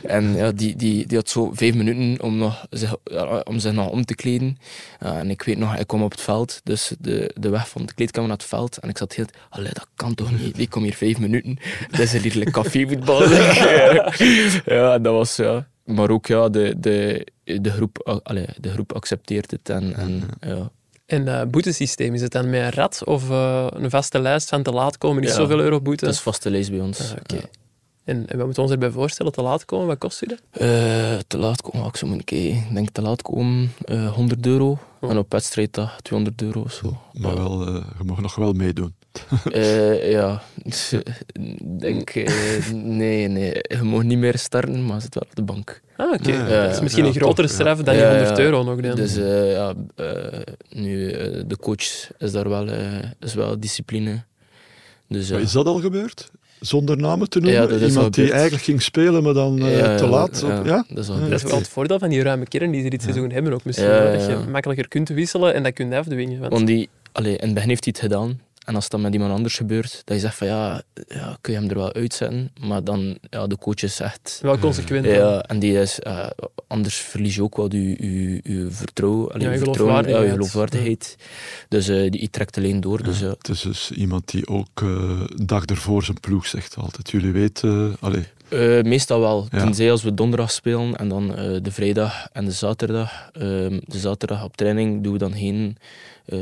S1: en ja, die, die, die had zo vijf minuten om, nog zich, ja, om zich nog om te kleden. Ja, en ik weet nog, ik kwam op het veld, dus de, de weg van de kleedkamer naar het veld. En ik zat heel, allee, dat kan toch niet? Ik kom hier vijf minuten. Dat is een liedelijk cafévoetbal. ja, en dat was, ja. Maar ook, ja, de, de, de, groep, allee, de groep accepteert het. En, en ja.
S3: En uh, boetesysteem, is het dan met een rat of eh, een vaste lijst van te laat komen is
S1: Ja,
S3: zoveel euro boete?
S1: Dat is vaste lijst bij ons.
S3: Ah, oké.
S1: Ja.
S3: En, en wat moeten we ons erbij voorstellen? Te laat komen, wat kost u dat?
S1: Eh, te laat komen, ik kijken. Ik denk te laat komen, eh 100 euro. En op wedstrijddag 200 euro of zo.
S2: maar wel, eh, je mag nog wel meedoen.
S1: Eh, ja, ik denk, eh, nee, nee, je mag niet meer starten, maar zit wel op de bank.
S3: Ah, oké.
S2: Ja,
S1: ja,
S3: dat is misschien
S2: ja,
S3: een grotere straf dan
S1: Ja,
S3: die 100
S1: ja.
S3: euro nog dan.
S1: Dus eh, ja, eh, nu, eh, de coach is daar wel, eh, is wel discipline. Dus,
S2: Maar is dat al gebeurd? Zonder namen te noemen?
S1: Ja, dat is al
S2: Iemand die
S1: gebeurd.
S2: eigenlijk ging spelen, maar dan eh,
S1: Ja,
S2: te
S1: ja,
S2: laat?
S1: ja,
S2: op- ja?
S1: dat is al
S2: Ja,
S3: dat is
S1: gebeurd.
S3: wel het voordeel van die ruime kern die ze dit seizoen hebben ook misschien.
S1: Ja,
S3: wel,
S1: ja,
S3: Dat je makkelijker kunt wisselen en dat kun je afdwingen. Want,
S1: Want die, allee, in het begin heeft hij het gedaan. En als dat met iemand anders gebeurt, dat je zegt van ja, ja kun je hem er wel uitzetten. Maar dan, ja, de coach is echt...
S3: wel consequent. dan.
S1: Ja, en die is, eh, anders verlies je ook wel je, je, je vertrouwen, allee,
S3: Ja, je
S1: vertrouwen, ja, je
S3: geloofwaardigheid.
S1: geloofwaardigheid. Dus eh, die, die trekt alleen door. Dus, ja.
S2: Het is dus iemand die ook eh, dag ervoor zijn ploeg zegt altijd. Jullie weten... allee,
S1: Eh, meestal wel.
S2: Ja.
S1: Tenzij als we donderdag spelen en dan eh, de vrijdag en de zaterdag. Ehm, de zaterdag op training doen we dan geen eh,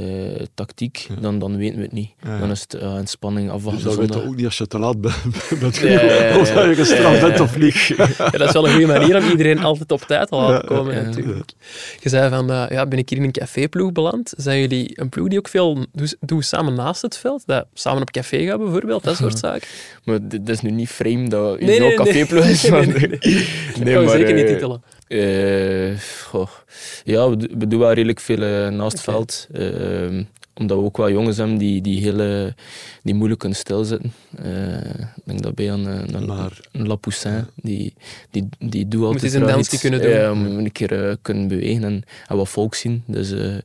S1: tactiek. Dan, dan weten we het niet.
S2: Ja, ja.
S1: Dan is het uh, in spanning afwachten.
S2: dus dat weet je ook niet als je te laat bent, bent
S1: Ja, ja, ja, ja.
S2: of dat je gestraft bent of niet.
S3: Ja, dat is wel een goede manier om iedereen altijd op tijd te laten komen,
S1: ja,
S3: natuurlijk. Je zei van, eh, ja, ben ik hier in een caféploeg beland? Zijn jullie een ploeg die ook veel doet, samen naast het veld? Dat samen op café gaan bijvoorbeeld, dat soort zaken?
S1: Maar dit is nu niet frame dat je
S3: Nee,
S1: nee,
S3: nee, nee.
S1: caféploeg is.
S3: Nee,
S1: maar-
S3: nee, nee. Dat
S1: maar,
S3: zeker niet
S1: eh,
S3: titelen.
S1: Eh, goh. Ja, we, do- we doen wel redelijk veel eh, naast het veld. Ehm, omdat we ook wel jongens hebben die, die, hele, die moeilijk kunnen stilzitten. Eh, ik denk dat bij een, een,
S2: Maar-
S1: een Lapoussin, die, die, die doet altijd
S3: eens een kunnen doen.
S1: Om een keer kunnen bewegen en, en wat volk zien. Dus eh,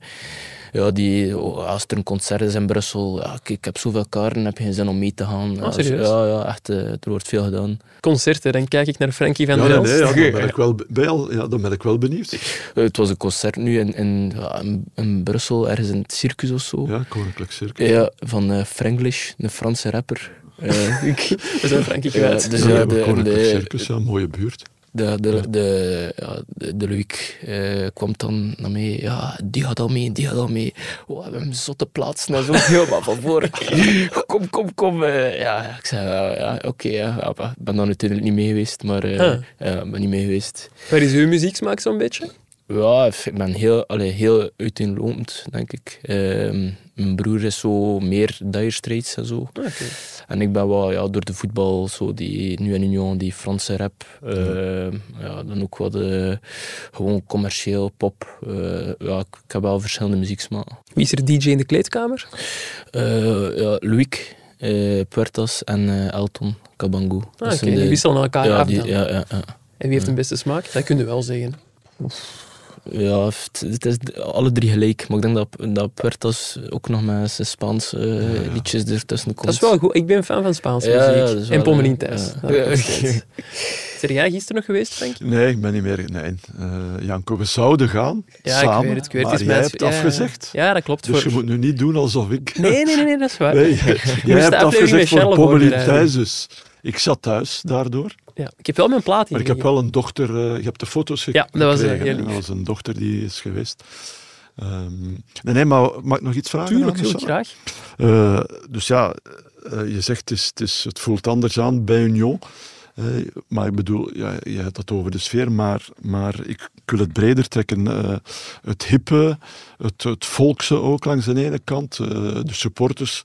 S1: ja, die, als er een concert is in Brussel, ja, kijk, ik heb zoveel kaarten, heb je geen zin om mee te gaan.
S3: Ah,
S1: Ja,
S3: serieus?
S1: ja, ja, echt, eh, er wordt veel gedaan.
S3: Concerten, dan kijk ik naar Frankie van
S2: Ja,
S3: der Elst.
S2: nee, ja, dan, ben ik wel, bij al- ja, dan ben ik wel benieuwd.
S1: Eh, het was een concert nu in, in, ja, in, in Brussel, ergens in het circus of zo.
S2: Ja, Koninklijk Circus.
S1: Ja, van eh Franglish, een Franse rapper. Eh, ik-
S3: We zijn Frankie
S1: Ja,
S3: kwijt.
S1: dus
S2: Ja,
S1: ja,
S2: ja,
S1: de,
S2: Koninklijk
S1: de,
S2: Circus, ja, mooie buurt.
S1: De, de, de, ja, de, de Luik eh, kwam dan naar mij. Ja, die gaat al mee, die gaat al mee. Oh, we hebben een zotte plaatsen en zo. Helemaal van voor. Kom, kom, kom. eh. ja, ik zei, ja, ja, oké. ja. Ik ben dan uiteindelijk niet mee geweest, maar
S3: Ah.
S1: ja, ik ben niet mee geweest.
S3: Waar is uw muzieksmaak zo'n beetje?
S1: Ja, ik ben heel, allee, heel uiteenlopend, denk ik. Ehm, mijn broer is zo meer Dire Straits en zo.
S3: Ah.
S1: En ik ben wel ja, door de voetbal, zo die, nu en Union, die Franse rap. Ja, dan ook wat eh, gewoon commercieel, pop. Eh, ja, ik, ik heb wel verschillende muzieksmaken.
S3: Wie is er DJ in de kleedkamer?
S1: Eh ja, eh, Puertas en eh, Elton Cabangu.
S3: Ah, die wisselen elkaar
S1: ja,
S3: af
S1: die, ja, ja, ja.
S3: En wie heeft de beste smaak? Dat kun je wel zeggen.
S1: Ja, het, het is alle drie gelijk. Maar ik denk dat, dat Puertas ook nog met zijn Spaanse uh, liedjes ertussen komt.
S3: Dat is wel goed. Ik ben fan van Spaanse
S1: Ja,
S3: muziek. en Pommelien
S1: ja.
S3: thuis. Het. Zeg jij gisteren nog geweest, Frank?
S2: Nee, ik ben niet meer. Nee. Eh, Janko, we zouden gaan.
S3: Ja,
S2: samen,
S3: ik weet het. Ik weet het.
S2: maar
S3: Het
S2: jij hebt
S3: ja,
S2: afgezegd.
S3: Ja, dat klopt.
S2: Dus
S3: voor-
S2: je moet nu niet doen alsof ik.
S3: Nee, nee, nee, nee, dat is waar.
S2: Nee, jij
S3: de
S2: hebt
S3: aflevering met
S2: afgezegd voor Pommelien thuis, dus ik zat thuis daardoor.
S3: Ja. Ik heb wel mijn plaat
S2: Maar ik heb wel een dochter, eh, je hebt de foto's
S3: Ja, dat was, eh,
S2: gekregen.
S3: heel lief.
S2: dat was een dochter die is geweest. Ehm, nee, nee, maar mag ik nog iets vragen?
S3: Tuurlijk,
S2: Michel?
S3: graag.
S2: Eh, dus ja, je zegt het, is, het, is, het voelt anders aan bij Union. Eh, maar ik bedoel, ja, je hebt het over de sfeer, maar, maar ik, ik wil het breder trekken. Het hippe, het, het volkse ook langs de ene kant. De supporters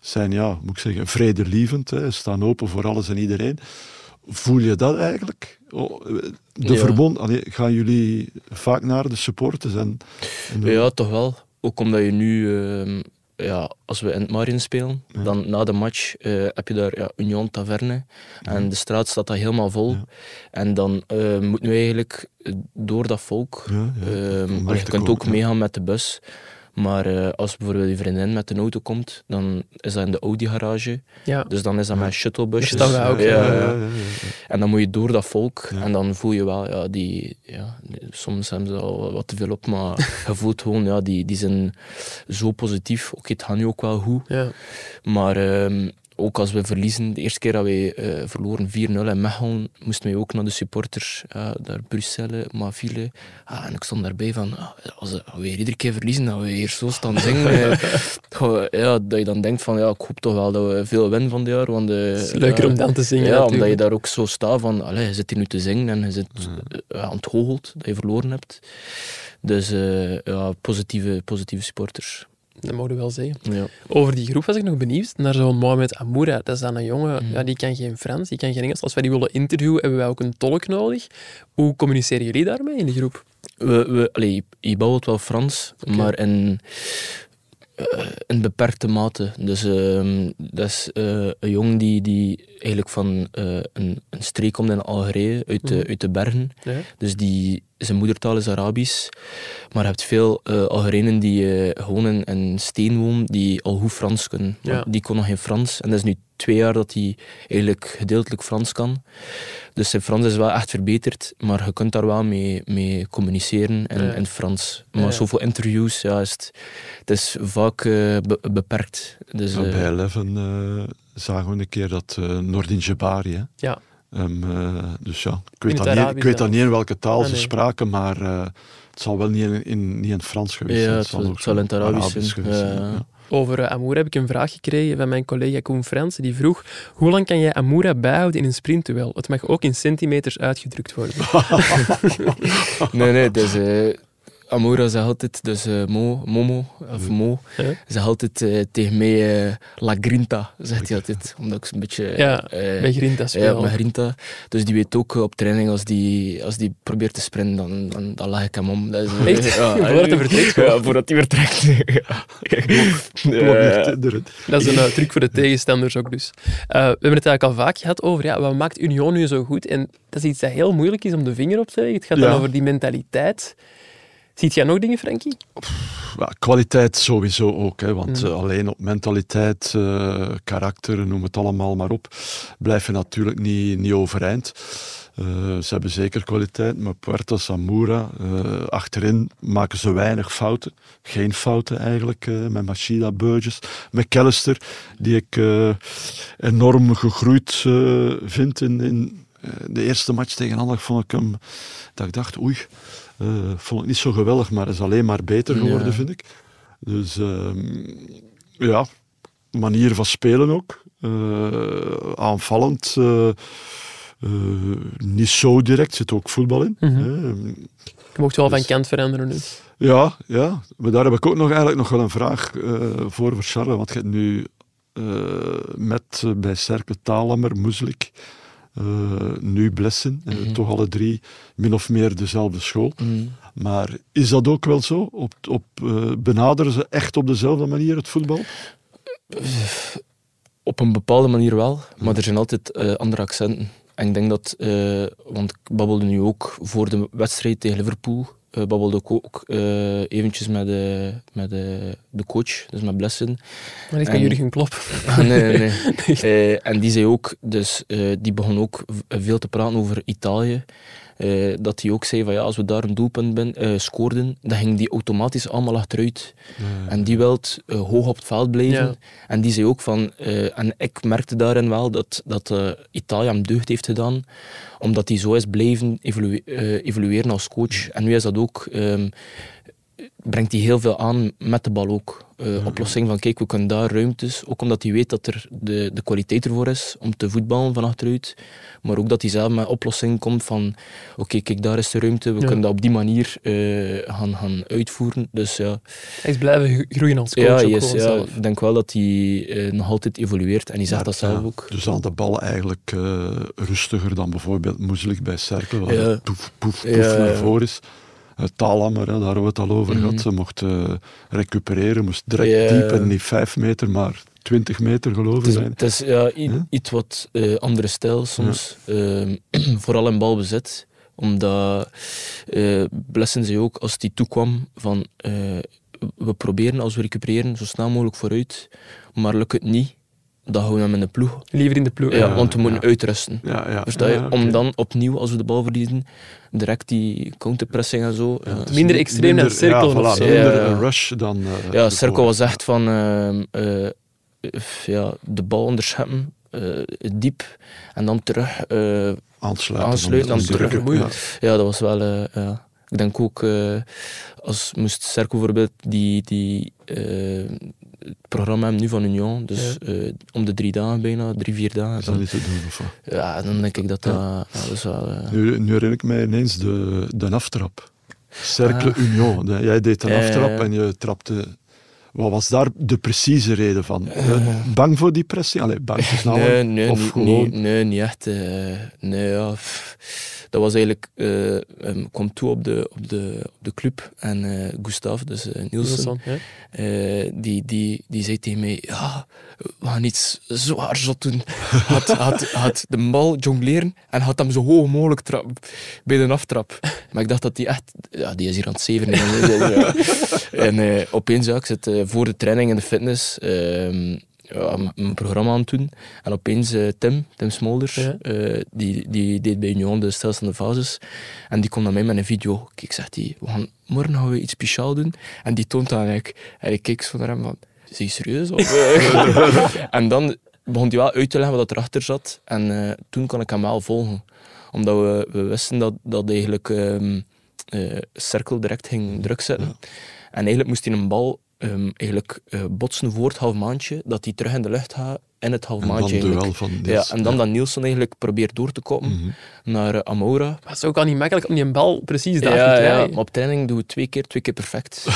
S2: zijn, ja, moet ik zeggen, vredelievend. Hè, staan open voor alles en iedereen. Voel je dat eigenlijk? Oh, de
S1: Ja.
S2: verbond, allee, gaan jullie vaak naar de supporters? En, en de-
S1: Ja, toch wel. Ook omdat je nu, ehm, ja, als we in het Marien spelen, dan na de match eh, heb je daar ja, Union Taverne. En de straat staat daar helemaal vol. En dan eh moeten we eigenlijk door dat volk. Ehm, je kunt ook meegaan met de bus. Maar eh, als bijvoorbeeld je vriendin met een auto komt, dan is dat in de Audi-garage.
S3: Ja.
S1: Dus dan is dat met shuttlebusjes.
S3: Wij ook,
S1: Ja,
S3: ja.
S1: ja.
S2: ja, ja, ja.
S1: En dan moet je door dat volk.
S2: Ja.
S1: En dan voel je wel, ja, die, ja, soms hebben ze al wat te veel op, maar je voelt gewoon, ja, die, die zijn zo positief. Oké, het gaat nu ook wel goed.
S3: Ja.
S1: Maar ehm, ook als we verliezen, de eerste keer dat wij eh, verloren 4-0 in Mechelen, moesten wij ook naar de supporters, eh daar Bruxelles, Maville. Ah, en ik stond daarbij van, ah, als we weer iedere keer verliezen, dat we hier zo staan zingen. eh, ja, dat je dan denkt van, ja, ik hoop toch wel dat we veel winnen van dit jaar. Want,
S3: Het is leuker om dan te zingen.
S1: ja, omdat je daar ook zo staat van, allee, je zit hier nu te zingen en je zit eh, aan het dat je verloren hebt. Dus eh, ja, positieve, positieve supporters.
S3: Dat mogen we wel zeggen.
S1: Ja.
S3: Over die groep was ik nog benieuwd naar zo'n Mohamed Amoura. Dat is dan een jongen,
S1: Mhm.
S3: ja, die kan geen Frans, die kan geen Engels. Als wij die willen interviewen, hebben wij ook een tolk nodig. Hoe communiceren jullie daarmee in de groep?
S1: We, we, allee, je babbelt wel Frans, maar in, in beperkte mate. Dus ehm, dat is eh, een jongen die, die eigenlijk van eh, een, een streek komt in Algerije, uit, de,
S3: Mhm.
S1: uit de bergen.
S3: Ja.
S1: Dus die, zijn moedertaal is Arabisch. Maar je hebt veel eh Algerijnen die eh, gewoon in, in steen wonen, die al goed Frans kunnen.
S3: Ja.
S1: Die kon nog geen Frans. En dat is nu twee jaar dat hij eigenlijk gedeeltelijk Frans kan. Dus zijn Frans is wel echt verbeterd, maar je kunt daar wel mee, mee communiceren in,
S3: Ja.
S1: in Frans. Maar
S3: Ja.
S1: zoveel interviews, ja, is het, het is vaak eh, be- beperkt. Dus, eh,
S2: bij Eleven zagen we een keer dat uh, Nordin Jebari, hè,
S3: Ja.
S2: Hem, eh, dus ja, ik weet, dan niet,
S3: Arabisch
S2: ik weet dan
S3: dan?
S2: niet in welke taal
S3: Ah,
S2: ze
S3: nee.
S2: spraken, maar eh, het zal wel niet in, in, niet in het Frans geweest
S1: Ja,
S2: zijn.
S1: het zal-
S2: ook
S1: het zal in het Arabisch zijn.
S2: geweest zijn,
S1: Ja.
S3: Over uh, Amoura heb ik een vraag gekregen van mijn collega Koen Frans. Die vroeg, hoe lang kan jij Amoura bijhouden in een sprintduel? Het mag ook in centimeters uitgedrukt worden.
S1: nee, nee, dus eh Amoura zegt altijd, dus eh, Mo, Momo, of Mo,
S3: Ja.
S1: zegt altijd eh, tegen mij eh, La Grinta, zegt hij altijd. Omdat ik een beetje...
S3: Ja, Bij Grinta
S1: Ja,
S3: spelen.
S1: met Grinta. Dus die weet ook op training, als die, als die probeert te sprinten, dan, dan, dan lag ik hem om. Dat is,
S3: Echt? Voordat hij vertrekt?
S1: Ja, voordat hij vertrekt. Ja.
S3: Dat is een truc voor de tegenstanders ook dus. We hebben het eigenlijk al vaak gehad over ja, wat maakt Union nu zo goed. En dat is iets dat heel moeilijk is om de vinger op te leggen. Het gaat dan
S2: Ja.
S3: over die mentaliteit. Ziet jij nog dingen, Frankie?
S2: Ja, kwaliteit sowieso ook, hè, want
S3: Mm.
S2: eh, alleen op mentaliteit, eh, karakter, noem het allemaal maar op, blijf je natuurlijk niet, niet overeind. Eh, ze hebben zeker kwaliteit, maar Puerto, Samura, achterin maken ze weinig fouten. Geen fouten eigenlijk, eh, met Machida, Burgess. McAllister, die ik enorm gegroeid vind in, in de eerste match tegen Anderlecht, vond ik hem, dat ik dacht, oei, eh, vond ik niet zo geweldig, maar is alleen maar beter geworden,
S1: Ja.
S2: vind ik. Dus ehm, ja, manier van spelen ook. Eh, aanvallend. eh, niet zo direct, zit ook voetbal in. Hè.
S3: Je mocht wel
S2: Dus-
S3: van kant veranderen nu.
S2: Ja, ja, maar daar heb ik ook nog eigenlijk nog wel een vraag voor voor Charles. Want je hebt nu met bij Cercle Talammer, Moeslik, nu Blessen, eh,
S1: Mhm.
S2: toch alle drie min of meer dezelfde school.
S1: mm.
S2: Maar is dat ook wel zo? Op, op, eh, benaderen ze echt op dezelfde manier het voetbal?
S1: Op een bepaalde manier wel, maar er zijn altijd eh, andere accenten. En ik denk dat, eh, want ik babbelde nu ook voor de wedstrijd tegen Liverpool, uh, babbelde ik ook uh, eventjes met, uh, met de coach, dus met Blessen.
S3: Maar niet met Jurgen Klop.
S1: nee, nee. nee. en die zei ook, dus die begon ook veel te praten over Italië. Uh, dat hij ook zei van ja, als we daar een doelpunt ben, uh, scoorden, dan ging die automatisch allemaal achteruit. En die wil uh, hoog op het veld blijven. Ja. En die zei ook van, en ik merkte daarin wel dat, dat Italië hem deugd heeft gedaan, omdat hij zo is blijven evolu evolueren als coach. En nu is dat ook, um, brengt hij heel veel aan met de bal ook. Uh, oplossing van kijk, we kunnen daar ruimtes. Ook omdat hij weet dat er de, de kwaliteit ervoor is om te voetballen van achteruit. Maar ook dat hij zelf met oplossing komt van oké, kijk, daar is de ruimte. We kunnen dat op die manier uh, gaan, gaan uitvoeren. Dus, ja.
S3: Hij is blijven groeien als coach.
S1: Ja, yes, ja ik denk wel dat hij uh, nog altijd evolueert. En hij zegt dat zelf ook.
S2: Dus aan de bal eigenlijk rustiger dan bijvoorbeeld Moeselijk bij Cerkel. Waar ja. poef, poef, poef naar voren is. Talammer, daar hebben we het al over gehad. Mhm. Ze mocht uh, recupereren, moest direct diep en niet vijf meter, maar 20 meter geloof ik.
S1: Het is ja, iets wat uh, andere stijl soms, uh, vooral in balbezit. Omdat uh, Blessen zei ook, als die toekwam van we proberen als we recupereren zo snel mogelijk vooruit, maar lukt het niet, dan houden we hem in de ploeg.
S3: Liever in de ploeg.
S1: Ja, want we moeten uitrusten. Ja, ja. Versta je? Om dan opnieuw, als we de bal verliezen, direct die counterpressing en zo.
S3: Minder extreem dan cirkel.
S2: Ja, voilà, minder een rush dan... Uh,
S1: ja, cirkel was echt van... Uh, ja, de bal onderscheppen, diep, en dan terug
S2: aansluiten.
S1: Aansluiten, dan terug. Ja. ja, dat was wel... ja. Ik denk ook, als moest Cerco bijvoorbeeld die, die het programma nu van Union, dus ja. uh, om de drie dagen bijna, drie, vier dagen.
S2: Is dat niet te doen, of
S1: Ja, dan denk ik dat dat, dat is wel... Uh...
S2: Nu, nu herinner ik mij ineens de, de aftrap. Cercle ah. Union. Jij deed een aftrap en je trapte... Wat was daar de precieze reden van? Uh, bang voor die pressie? Allee, bang te snel?
S1: Nee, nee, of gewoon... nee, nee, niet echt. nee, ja dat was eigenlijk, uh, um, kwam toe op de, op de, op de club en uh, Gustav, dus uh, Nielsen, ja. die, die, die zei tegen mij, ja, we gaan iets zwaar zot doen. had, had, had de bal jongleren en had hem zo hoog mogelijk trap, bij de aftrap. Maar ik dacht dat die echt, ja, die is hier aan het zeven. ja. En opeens, ja, ik zit voor de training in de fitness, ehm, ja, mijn programma aan het doen. En opeens uh, Tim, Tim Smolders, uh, die, die deed bij Union de stilstaande fases. En die komt naar mij met een video. Kijk, zegt hij, we gaan, morgen gaan we iets speciaals doen. En die toont dan eigenlijk. En ik keek zo naar hem van, is hij serieus? Of, en dan begon hij wel uit te leggen wat erachter zat. En uh, toen kon ik hem wel volgen. Omdat we, we wisten dat, dat eigenlijk um, Cirkel direct ging druk zetten. En eigenlijk moest hij een bal um, eigenlijk uh, botsen voor het half maandje, dat hij terug in de lucht gaat in het half maandje.
S2: En van
S1: ja, en dan dat Nielsen eigenlijk probeert door te komen mm -hmm. naar uh, Amora.
S3: Dat is ook al niet makkelijk om die bal precies daar
S1: ja,
S3: te
S1: ja, maar op training doen we twee keer, twee keer perfect.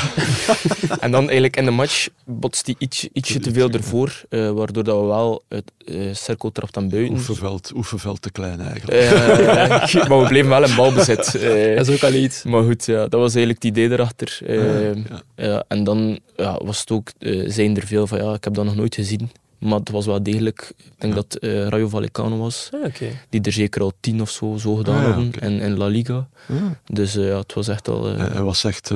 S1: en dan eigenlijk in de match botst hij iets, ietsje te veel ervoor, uh, waardoor dat we wel het uh, cirkel trapt aan buiten.
S2: Oefenveld, oefenveld te klein eigenlijk.
S1: maar we bleven wel in balbezit.
S3: dat is ook al iets.
S1: Maar goed, ja, dat was eigenlijk het idee erachter. ja. en dan was het ook, zijn er veel van, ja, ik heb dat nog nooit gezien. Maar het was wel degelijk, ik denk dat uh, Rayo Vallecano was,
S3: ah, okay.
S1: die er zeker al tien of zo, zo gedaan ah, hadden in, in, La Liga. Ah. Dus uh, ja, het was echt al... Uh...
S2: Hij was echt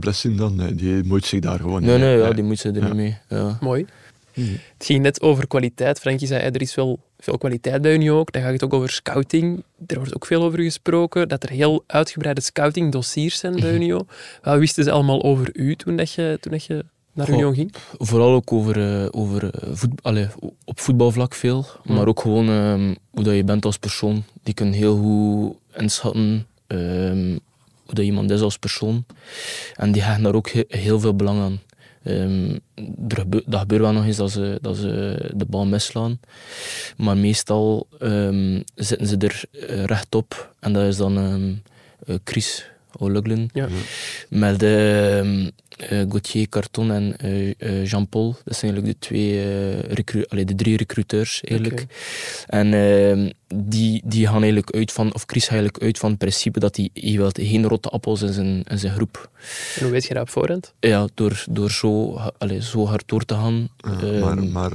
S2: blessing dan? Die moet zich daar gewoon
S1: Nee, nee, ja, die moet zich er niet mee. Ja.
S3: Mooi. Mm. Het ging net over kwaliteit. Frankie zei, er is wel veel kwaliteit bij Unie ook. Dan gaat het ook over scouting. Er wordt ook veel over gesproken, dat er heel uitgebreide scouting-dossiers zijn bij mhm. Unio. Wat wisten ze allemaal over u toen, dat je, toen dat je naar Union ging?
S1: Vooral ook over, uh, over eh, voet, allez, op voetbalvlak veel, maar ook gewoon um, hoe dat je bent als persoon. Die kunnen heel goed inschatten um, hoe dat iemand is als persoon. En die hechten daar ook he heel veel belang aan. Um, er dat gebeurt wel nog eens dat ze, dat ze de bal misslaan. Maar meestal zitten ze er rechtop. En dat is dan Chris O'Loughlin. Ja. Met Gauthier Carton en uh, Jean-Paul. Dat zijn eigenlijk de, twee, allee, de drie recruteurs. Eigenlijk. En ehm, die, die gaan eigenlijk uit van, of Chris gaat eigenlijk uit van het principe dat hij, hij wil geen rotte appels in zijn, in zijn groep.
S3: En hoe weet je dat op voorhand?
S1: Ja, door, door zo, allee, zo hard door te gaan.
S2: Ja, maar, ehm, maar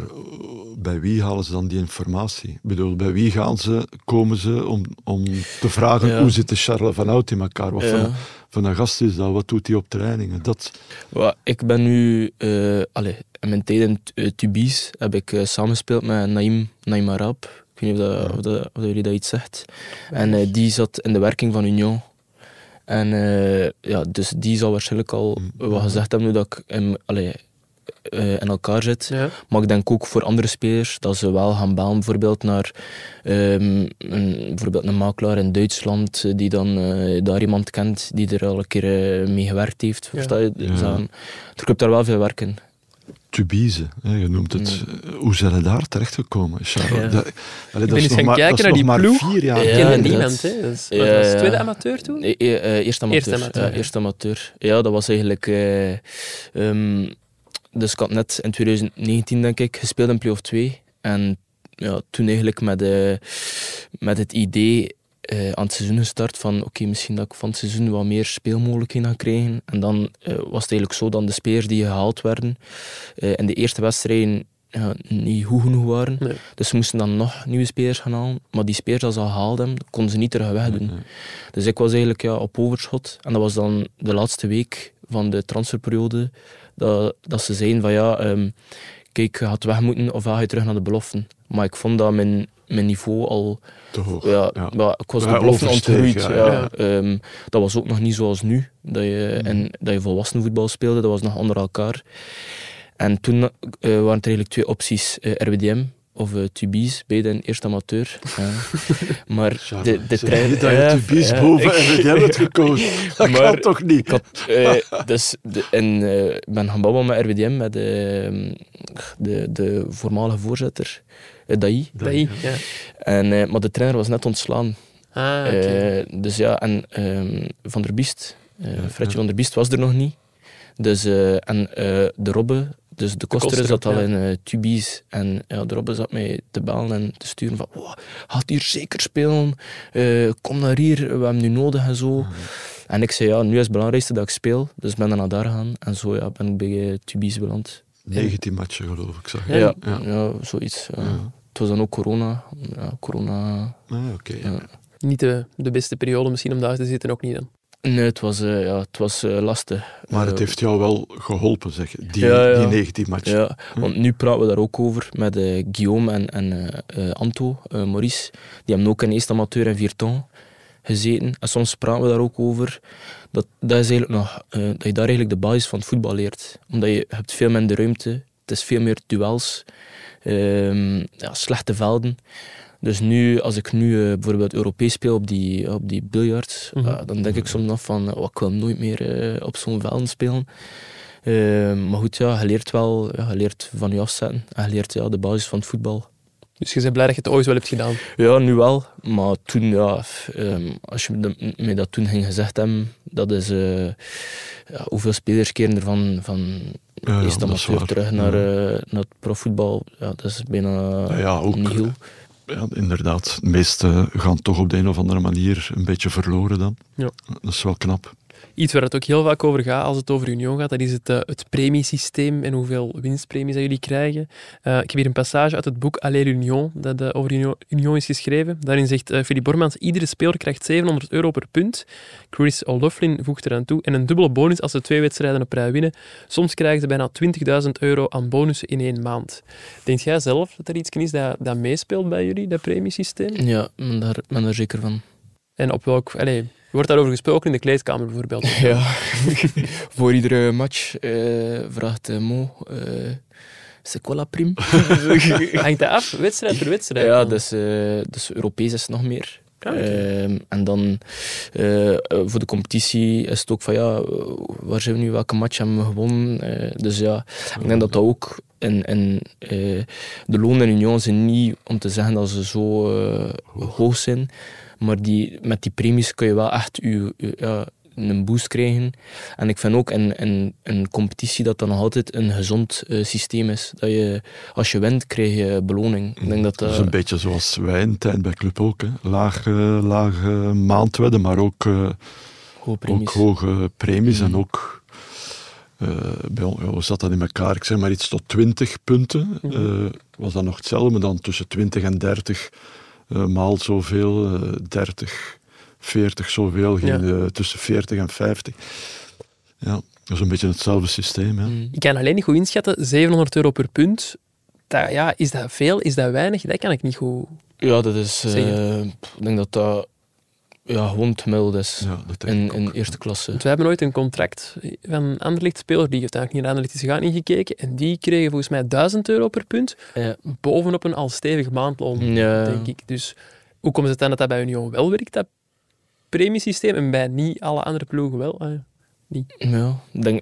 S2: bij wie halen ze dan die informatie? Ik bedoel, bij wie gaan ze, komen ze om, om te vragen hoe zit de Charles van Hout in elkaar? Wat, voor, van een gast is dat? Wat doet hij op trainingen? Dat...
S1: Ik ben nu, uh, allez, in mijn tijd in uh, Tubize heb ik uh, samengespeeld met Naim, Naim Arab. Ik weet niet of, dat, of, dat, of jullie dat iets zegt. En die zat in de werking van Union. En ja, dus die zal waarschijnlijk al mm. wat gezegd hebben nu dat ik allez, uh, in elkaar zit. Ja. Maar ik denk ook voor andere spelers dat ze wel gaan bellen, bijvoorbeeld naar um, een, bijvoorbeeld een makelaar in Duitsland eh, die dan uh, daar iemand kent die er al een keer uh, mee gewerkt heeft. Ja. Versta je? Dus, ja. er komt daar wel veel werk in.
S2: Tubize, je noemt het. Mm. Hoe zijn ze daar terechtgekomen, Charles? Ja. Dat,
S3: allee, dat is gaan maar, kijken naar die ploeg. Vier jaar. Ik kende niemand. Hè. Dus, wat was het tweede amateur toen?
S1: E e eerste amateur. Eerste amateur, ja. eerste amateur. Ja, dat was eigenlijk... Um, dus ik had net in 2019, denk ik, gespeeld in Playoff 2. En ja, toen eigenlijk met, uh, met het idee uh, aan het seizoen gestart van oké, misschien dat ik van het seizoen wat meer speelmogelijkheden ga krijgen. En dan uh, was het eigenlijk zo dat de spelers die gehaald werden in de eerste wedstrijden niet goed genoeg waren. Dus ze moesten dan nog nieuwe spelers gaan halen. Maar die spelers als ze al haalden, konden ze niet terug wegdoen. Nee, Dus ik was eigenlijk ja, op overschot. En dat was dan de laatste week van de transferperiode dat, dat ze zeiden van ja, um, kijk, je had weg moeten of ga je terug naar de beloften. Maar ik vond dat mijn, mijn niveau al...
S2: Te hoog.
S1: Ja, ja. ik was de beloften ontgroeid. Ja, um, dat was ook nog niet zoals nu, dat je, mm. en, dat je volwassen voetbal speelde. Dat was nog onder elkaar. En toen uh, waren er eigenlijk twee opties. Uh, eh, RWDM of uh, Tubize, beide een eerste amateur. Ja. maar de, de trein...
S2: dat je Tubize ja, boven en jij hebt het gekozen. Dat maar, kan toch niet? Ik had,
S1: uh, dus de, en, uh, ben gaan babbelen met RWDM, met de, de, de voormalige voorzitter, Dai.
S3: Dai, ja.
S1: En, maar de trainer was net ontslaan.
S3: Ah, okay.
S1: dus ja, en um, Van der Biest, Fredje van der Biest was er nog niet. Dus, en de Robbe, dus de, de koster zat al in uh, Tubies en ja, Robbe zat mij te bellen en te sturen van oh, gaat hier zeker spelen, uh, kom naar hier, we hebben nu nodig en zo. Mhm. En ik zei ja, nu is het belangrijkste dat ik speel, dus ben dan naar daar gaan en zo ja, ben ik bij uh, Tubies beland.
S2: 19 matchen geloof ik, zag
S1: je. Ja, ja. ja zoiets. Ja. Het was dan ook corona. Ja, corona.
S2: Ah, oké. Okay,
S3: Niet de, de beste periode misschien om daar te zitten, ook niet dan.
S1: Nee, het was, uh, ja, het was uh, lastig.
S2: Maar het uh, heeft jou wel geholpen, zeg die, ja, ja. die 19 match.
S1: Ja, hm? want nu praten we daar ook over met Guillaume en, en Anto, Maurice. Die hebben ook in eerste amateur en Vierton gezeten. En soms praten we daar ook over. Dat, dat, is eigenlijk nog, dat je daar eigenlijk de basis van het voetbal leert. Omdat je hebt veel minder ruimte. Het is veel meer duels. Ehm, ja, slechte velden. Dus nu, als ik nu uh, bijvoorbeeld Europees speel op die, op die biljart, mm -hmm. uh, dan denk ik soms nog van, oh, ik wil nooit meer uh, op zo'n velden spelen. maar goed, ja, je leert wel, ja, je leert van je afzetten en je leert ja, de basis van het voetbal.
S3: Dus je bent blij dat je het ooit wel hebt gedaan?
S1: Ja, nu wel. Maar toen, ja, um, als je me dat toen ging gezegd hebben, dat is ja, hoeveel spelers keren er van, van ja, eerst amateur terug naar, naar het profvoetbal. Ja, dat is bijna
S2: ja, ook, ja, inderdaad. De meesten gaan toch op de een of andere manier een beetje verloren dan.
S3: Ja.
S2: Dat is wel knap.
S3: Iets waar het ook heel vaak over gaat als het over Union gaat, dat is het, uh, het premiesysteem en hoeveel winstpremies dat jullie krijgen. Uh, ik heb hier een passage uit het boek Aller Union, dat uh, over Union, Union, is geschreven. Daarin zegt Philippe Bormans, iedere speler krijgt 700 euro per punt. Chris O'Loughlin voegt eraan toe. En een dubbele bonus als ze twee wedstrijden op rij winnen. Soms krijgen ze bijna 20.000 euro aan bonussen in één maand. Denk jij zelf dat er iets is dat, dat meespeelt bij jullie, dat premiesysteem?
S1: Ja, ben ben daar zeker van.
S3: En op welk... Allez, Wordt daarover gesproken in de kleedkamer bijvoorbeeld?
S1: Ja, voor iedere match uh, vraagt uh, Mo. Uh, C'est quoi la prime?
S3: Hangt dat af, wedstrijd per wedstrijd?
S1: Ja, dus, uh, dus Europees is nog meer. Ah, uh, en dan uh, voor de competitie is het ook van ja, waar zijn we nu, welke match hebben we gewonnen? Uh, dus ja, ik denk dat dat ook in, in de lonen in Union zijn niet om te zeggen dat ze zo hoog zijn. Maar die, met die premies kun je wel echt je, een boost krijgen. En ik vind ook in, in een competitie dat dat nog altijd een gezond uh, systeem is. Dat je, als je wint, krijg je beloning. Ik denk dat,
S2: dat is een beetje zoals wij in tijd bij Club ook. Hè. Lage, lage maandwedden, maar ook, uh,
S1: hoge premies,
S2: ook hoge premies mm. en ook... Hoe zat dat in elkaar? Ik zeg maar iets tot 20 punten. Mm. was dat nog hetzelfde, maar dan tussen 20 en 30 uh, maal zoveel, uh, 30 40 zoveel, ging
S3: Ja.
S2: eh, tussen 40 en 50. Ja, dat is een beetje hetzelfde systeem. Ja.
S1: Mm.
S3: Ik kan alleen niet goed inschatten, 700 euro per punt. Dat, ja, is dat veel? Is dat weinig? Dat kan ik niet goed...
S1: Ja, dat is... eh,
S3: Zeggen.
S1: ik denk dat dat ja, gewoon het gemiddeld is.
S2: Ja, dat denk
S1: in, in eerste klasse.
S3: Want we hebben ooit een contract van een Anderlecht-speler, die heeft eigenlijk niet naar Anderlecht is gegaan, ingekeken. En die kregen volgens mij 1000 euro per punt,
S1: Ja.
S3: bovenop een al stevig maandloon,
S1: Ja.
S3: denk ik. Dus hoe komt het dan dat dat bij Union wel werkt, dat premiesysteem, en bij niet alle andere ploegen wel? Ah, ja.
S1: Ja, ik denk...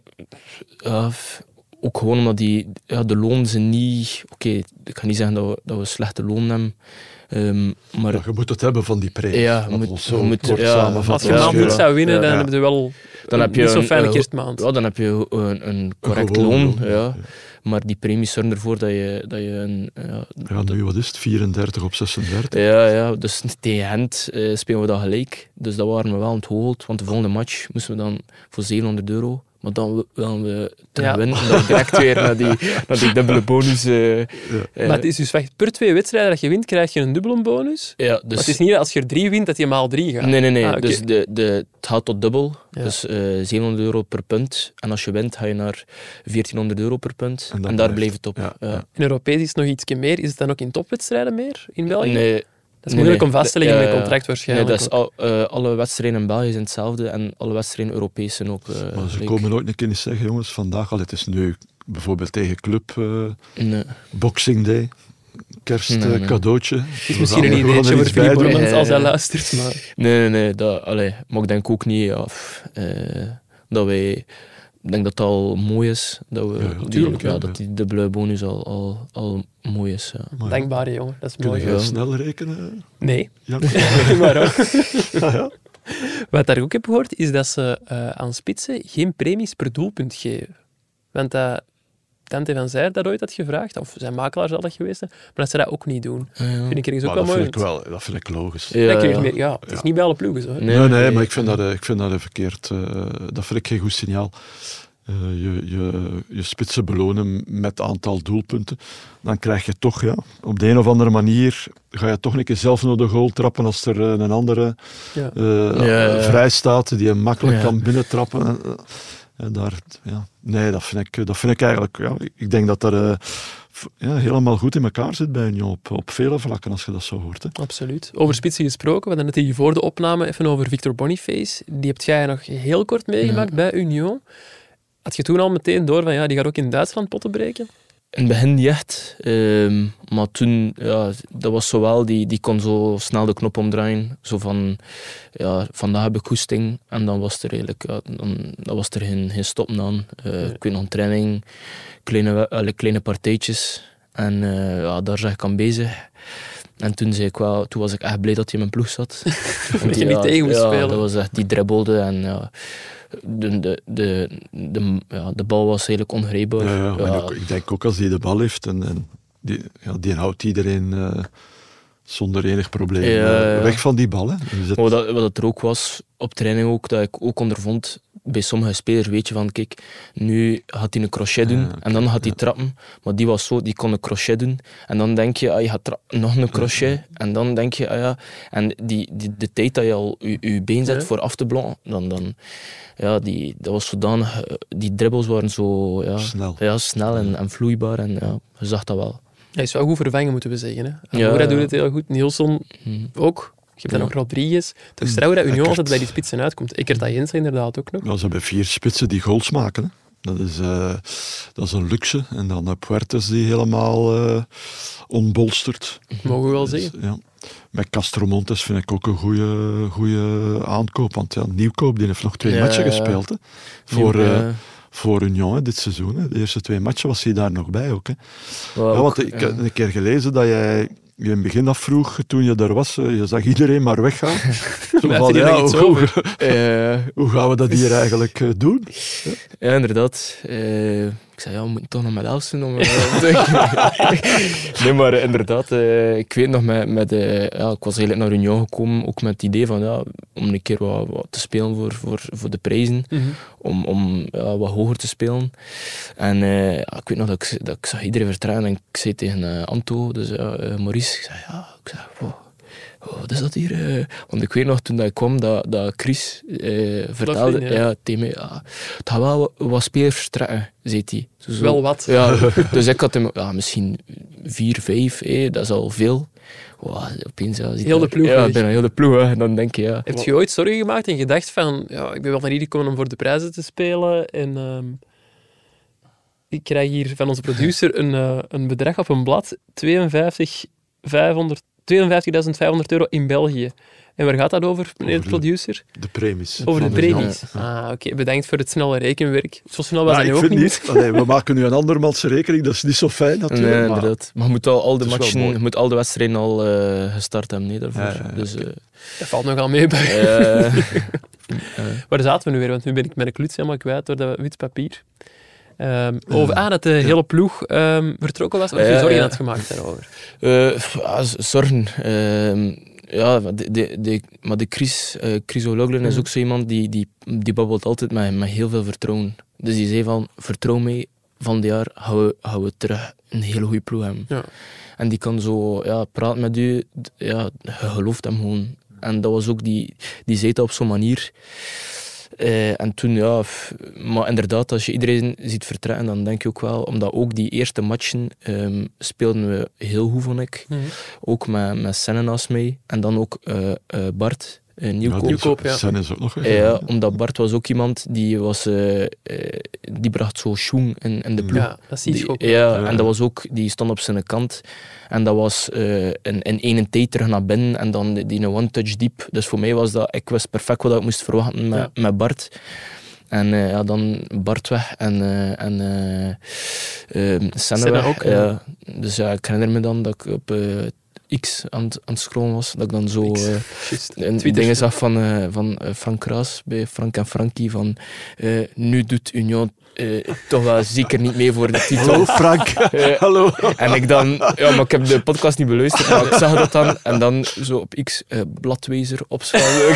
S1: ook gewoon omdat die, ja, de lonen zijn niet... Oké, ik ga niet zeggen dat we, dat we slechte lonen hebben. Ehm, maar
S2: Ja, je moet het hebben van die premie.
S1: Ja, je moet- je moet-
S2: kort
S1: ja,
S2: samenvatten.
S3: Als je een
S1: ja.
S3: zou winnen, dan
S2: Ja.
S3: hebben ze wel
S1: dan heb je
S3: niet zo'n fijne kerstmaand.
S1: ja, dan heb je een, een correct loon.
S2: loon,
S1: Ja. Maar die premies zorgen ervoor dat je, dat je een... Ja,
S2: Ja, nu, wat is het? 34 op 36?
S1: Ja, ja, dus tegen Gent eh, spelen we dat gelijk. Dus dat waren we wel hoogte. Want de volgende match moesten we dan voor 700 euro. Maar dan willen we
S3: Ja.
S1: winnen. Dan direct weer naar die, naar die dubbele bonus. eh, eh,
S3: maar het is dus wacht, per twee wedstrijden dat je wint, krijg je een dubbele bonus.
S1: ja,
S3: Maar
S1: dus,
S3: het is niet dat als je er drie wint, dat je maal drie gaat.
S1: Nee, nee, nee.
S3: Ah.
S1: Dus de, de, het gaat tot dubbel.
S3: Ja.
S1: Dus eh 700 euro per punt. En als je wint, ga je naar 1400 euro per punt.
S2: En
S1: daar
S2: blijft.
S1: het op.
S2: Ja,
S1: Ja.
S2: ja.
S3: In Europees is het nog iets meer. Is het dan ook in topwedstrijden meer in België?
S1: Nee,
S3: is moeilijk
S1: nee.
S3: om vast te leggen
S1: Ja,
S3: met een contract
S1: Nee,
S3: waarschijnlijk.
S1: dat is al, eh, alle wedstrijden in België zijn hetzelfde en alle wedstrijden Europees zijn ook. eh,
S2: Maar ze komen nooit een keer niet zeggen, jongens, vandaag al, het is nu bijvoorbeeld tegen Club eh,
S1: Nee.
S2: Boxing Day, kerst
S1: Nee, nee.
S2: eh, cadeautje.
S3: Het is misschien een ideetje voor Filip Bormans als hij luistert. Maar...
S1: Nee, nee, nee. Dat, allee, maar ik denk ook niet ja, f- eh, dat wij. Ik denk dat het al mooi is. Dat, we,
S2: Ja, ja,
S1: die,
S2: tuurlijk,
S1: ja,
S2: ja.
S1: dat die dubbele bonus al, al, al mooi is. Ja.
S3: Dankbare jongen, dat is
S2: Kun
S3: mooi.
S2: jij
S1: Ja.
S2: snel rekenen?
S3: Nee,
S2: Ja.
S3: maar ook.
S2: ja, ja.
S3: Wat ik daar ook heb gehoord, is dat ze eh, aan spitsen geen premies per doelpunt geven. Want dat Tante van Zijr dat ooit had gevraagd, of zijn makelaar zal dat geweest zijn, maar dat ze dat ook niet doen.
S1: Ja, ja.
S3: Vind ik ergens ook
S2: Maar
S3: wel
S2: dat,
S3: mooi.
S2: vind ik wel, dat vind ik logisch.
S1: Ja,
S3: meer- ja, het is niet bij alle ploegen zo. hè.
S2: Nee, nee, maar ik vind dat, eh, ik vind dat een verkeerd. eh, dat vind ik geen goed signaal. Eh, je, je, je spitsen belonen met aantal doelpunten. Dan krijg je toch, ja, op de een of andere manier, ga je toch een keer zelf naar de goal trappen als er een andere
S3: Ja.
S2: eh,
S1: Ja, ja.
S2: vrij staat die je makkelijk
S1: Ja.
S2: kan binnentrappen. En, eh, daar, ja, nee, dat vind ik, dat vind ik eigenlijk, ja, ik denk dat dat eh, ja, helemaal goed in elkaar zit bij Union op, op vele vlakken, als je dat zo hoort. Hè.
S3: Absoluut. Over spitsen gesproken, we hadden het hier voor de opname even over Victor Boniface. Die hebt jij nog heel kort meegemaakt bij Union. Had je toen al meteen door van ja, die gaat ook in Duitsland potten breken?
S1: In het begin niet echt. ehm, maar toen, ja, dat was zo wel, die, die kon zo snel de knop omdraaien. Zo van, ja, vandaag heb ik goesting. En dan was er eigenlijk, ja, dan, dan was er geen, geen stoppen aan. Eh, Ik weet nog een training, kleine, allee, kleine partijtjes. En eh, ja, daar zag ik aan bezig. En toen, zei ik wel, toen was ik echt blij dat hij in mijn ploeg zat. Want
S3: je niet tegen moest
S1: ja,
S3: spelen.
S1: dat was echt, die dribbelde en ja, de, de, de, de, ja, de bal was eigenlijk ongrijpbaar.
S2: Ja, ja, en
S1: Ja,
S2: ook- ik denk ook als hij de bal heeft en, en die, ja, die houdt iedereen eh, zonder enig probleem
S1: Ja,
S2: eh,
S1: ja.
S2: weg van die bal. Hè. Je zit-
S1: Maar wat, wat het er ook was, op training ook, dat ik ook ondervond, bij sommige spelers weet je van, kijk, nu gaat hij een crochet doen
S2: Ja, oké,
S1: en dan gaat hij
S2: ja.
S1: trappen. Maar die was zo, die kon een crochet doen. En dan denk je, ah, je gaat tra- nog een crochet. En dan denk je, ah ja, en die, die, de tijd dat je al je, je been zet
S3: Ja.
S1: voor af te blokken, dan, dan ja, die, dat was zodanig, eh, die dribbles waren zo, ja,
S2: Snel.
S1: ja, snel en, en vloeibaar en ja, je zag dat wel.
S3: Hij is wel goed vervangen, moeten we zeggen. Hè.
S1: Ja,
S3: Amoura
S1: ja.
S3: doet het heel goed. Nielsen
S1: Mhm.
S3: ook. Je hebt dan
S1: Ja.
S3: nog Rodriguez. Toch is trouw dat Union altijd bij die spitsen uitkomt. Eckert Ayensa inderdaad ook nog.
S2: Ja, ze hebben vier spitsen die goals maken. Hè. Dat, is, eh, dat is een luxe. En dan uh, Puertes die helemaal eh onbolstert.
S3: Mogen we wel
S2: Dus,
S3: zeggen.
S2: ja. Met Castromontes vind ik ook een goede, goede aankoop. Want ja, Nieuwkoop die heeft nog twee
S1: Ja,
S2: matchen
S1: ja.
S2: gespeeld. Hè. Voor,
S1: Ja.
S2: Voor Union hè, dit seizoen. Hè. De eerste twee matchen was hij daar nog bij ook. Hè. Ja, want ik
S1: ja.
S2: heb een keer gelezen dat jij je in het begin afvroeg, toen je daar was, eh, je zag iedereen maar weggaan. Zo
S3: Blijft
S2: van,
S3: hier
S2: ja, hoe?
S1: Eh,
S2: hoe gaan we dat hier eigenlijk eh, doen?
S1: Ja, inderdaad. Eh, ik zei, ja, we moeten toch nog met elf doen om... nee, maar inderdaad, eh, ik weet nog, met, met, eh, ja, ik was eigenlijk naar Union gekomen, ook met het idee van, ja, om een keer wat, wat te spelen voor, voor, voor de prijzen,
S3: Mhm.
S1: om, om ja, wat hoger te spelen. En eh, ik weet nog dat ik, dat ik zag iedereen vertrekken en ik zei tegen Anto, dus Maurice, ik zei, ja, ik zei, wow, oh, wat is dat hier? eh?" Want ik weet nog toen dat ik kwam, dat, dat Chris eh, vertelde
S3: ja.
S1: ja. tegen mij, ja, het gaat wel wat- spelers vertrekken, zei hij.
S3: Wel wat.
S1: Ja, dus ik had hem, ja, misschien vier, vijf, eh, dat is al veel. Wow, opeens, ja,
S3: Heel de ploeg
S1: Ja, bijna heel de ploeg. hè. En dan denk je, ja.
S3: Heb je ooit zorgen gemaakt en gedacht van, ja, ik ben wel naar hier gekomen om voor de prijzen te spelen en ehm, ik krijg hier van onze producer een, eh, een bedrag op een blad, 52 500 52.500 euro in België. En waar gaat dat over, meneer de
S2: Over de-
S3: producer?
S2: De premies.
S3: Over de premies.
S2: Ja.
S3: Ah, oké. Bedankt voor het snelle rekenwerk. Zo snel was
S2: Ja,
S3: dat ook
S2: vind
S3: niet.
S2: niet. Allee, we maken nu een andermans rekening, dat is niet zo fijn natuurlijk.
S1: Nee,
S2: maar
S1: inderdaad. Maar je moet al, al de matchen, moet al de wedstrijden al eh, gestart hebben nee, daarvoor.
S2: Ja, ja, ja.
S1: Dus, eh,
S3: Dat valt nogal mee bij.
S1: eh,
S3: Waar zaten we nu weer? Want nu ben ik mijn kluts helemaal kwijt door dat wit papier. Ehm, over, ah, dat de hele ploeg ehm, vertrokken was. Of je zorgen had gemaakt daarover.
S1: Eh, z- zorgen. Ehm, ja, maar de, de, de, maar de Chris, eh Chris O'Loughlin is
S3: Mhm.
S1: ook zo iemand die, die, die babbelt altijd met, met heel veel vertrouwen. Dus die zei van, vertrouw mij, van dit jaar gaan we, gaan we terug een hele goede ploeg hebben.
S3: Ja.
S1: En die kan zo ja, praten met u, ja, je gelooft hem gewoon. En dat was ook, die, die zei dat op zo'n manier. Eh, en toen, ja, maar inderdaad, als je iedereen ziet vertrekken, dan denk je ook wel, omdat ook die eerste matchen ehm, speelden we heel goed, vond ik. Ook met, met mij. En dan ook eh, eh, Bart, Nieuwkoop.
S2: die
S3: Nieuwkoop, ja.
S2: Is ook nog weg.
S1: Eh, ja, omdat Bart was ook iemand die was, eh, eh, die bracht zo schoen in, in de ploeg.
S3: Ja, dat zie je ook.
S1: ja,
S2: Ja.
S1: en dat was ook, die stond op zijn kant. En dat was eh in, in één tijd terug naar binnen en dan die, die one-touch diep. Dus voor mij was dat, ik wist perfect wat ik moest verwachten met,
S3: Ja.
S1: met Bart. En eh, ja, dan Bart weg en, eh en eh ehm, Senne
S3: Senne
S1: weg.
S3: ook, ja.
S1: ja. Dus ja, ik herinner me dan dat ik op eh, X aan, het- aan het scrollen was. Dat ik dan zo
S3: X.
S1: eh,
S3: Juist.
S1: een
S3: Twitter.
S1: zag van, eh, van eh, Frank Kraas bij Frank en Frankie van eh, nu doet Union eh, toch wel zeker niet mee voor de titel.
S2: Hallo Frank.
S1: Eh,
S2: Hallo.
S1: En ik dan, ja, maar ik heb de podcast niet beluisterd, maar ik zag dat dan. En dan zo op X, eh, bladwezer, opschalen.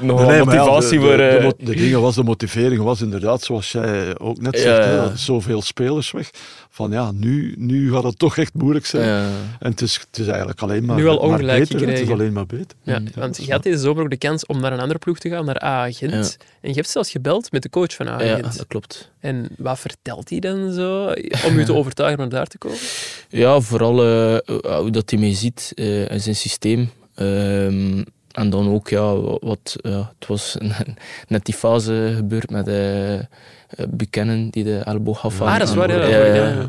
S1: Nog
S2: Nee, ja,
S1: motivatie
S2: de,
S1: voor...
S2: de, de, de dingen was, de motivering was inderdaad, zoals jij ook net zegt,
S1: ja.
S2: zoveel spelers weg. Van ja, nu, nu gaat het toch echt moeilijk zijn.
S1: ja.
S2: En het is, het is eigenlijk alleen maar,
S3: Nu al
S2: maar
S3: ongelijk
S2: beter. Het is alleen maar beter.
S3: Ja, want je had deze zomer ook de kans om naar een andere ploeg te gaan, naar AA Gent. En je hebt zelfs gebeld met de coach van AA
S1: dat klopt.
S3: En wat vertelt hij dan zo om u te overtuigen om daar te komen?
S1: Ja, vooral eh, hoe dat hij mij ziet eh, in zijn systeem. Ehm, en dan ook, ja, wat, ja, het was net die fase gebeurd met eh Buchanan, die de elleboog gaf.
S3: Ah,
S1: aan-
S3: dat is waar, ja.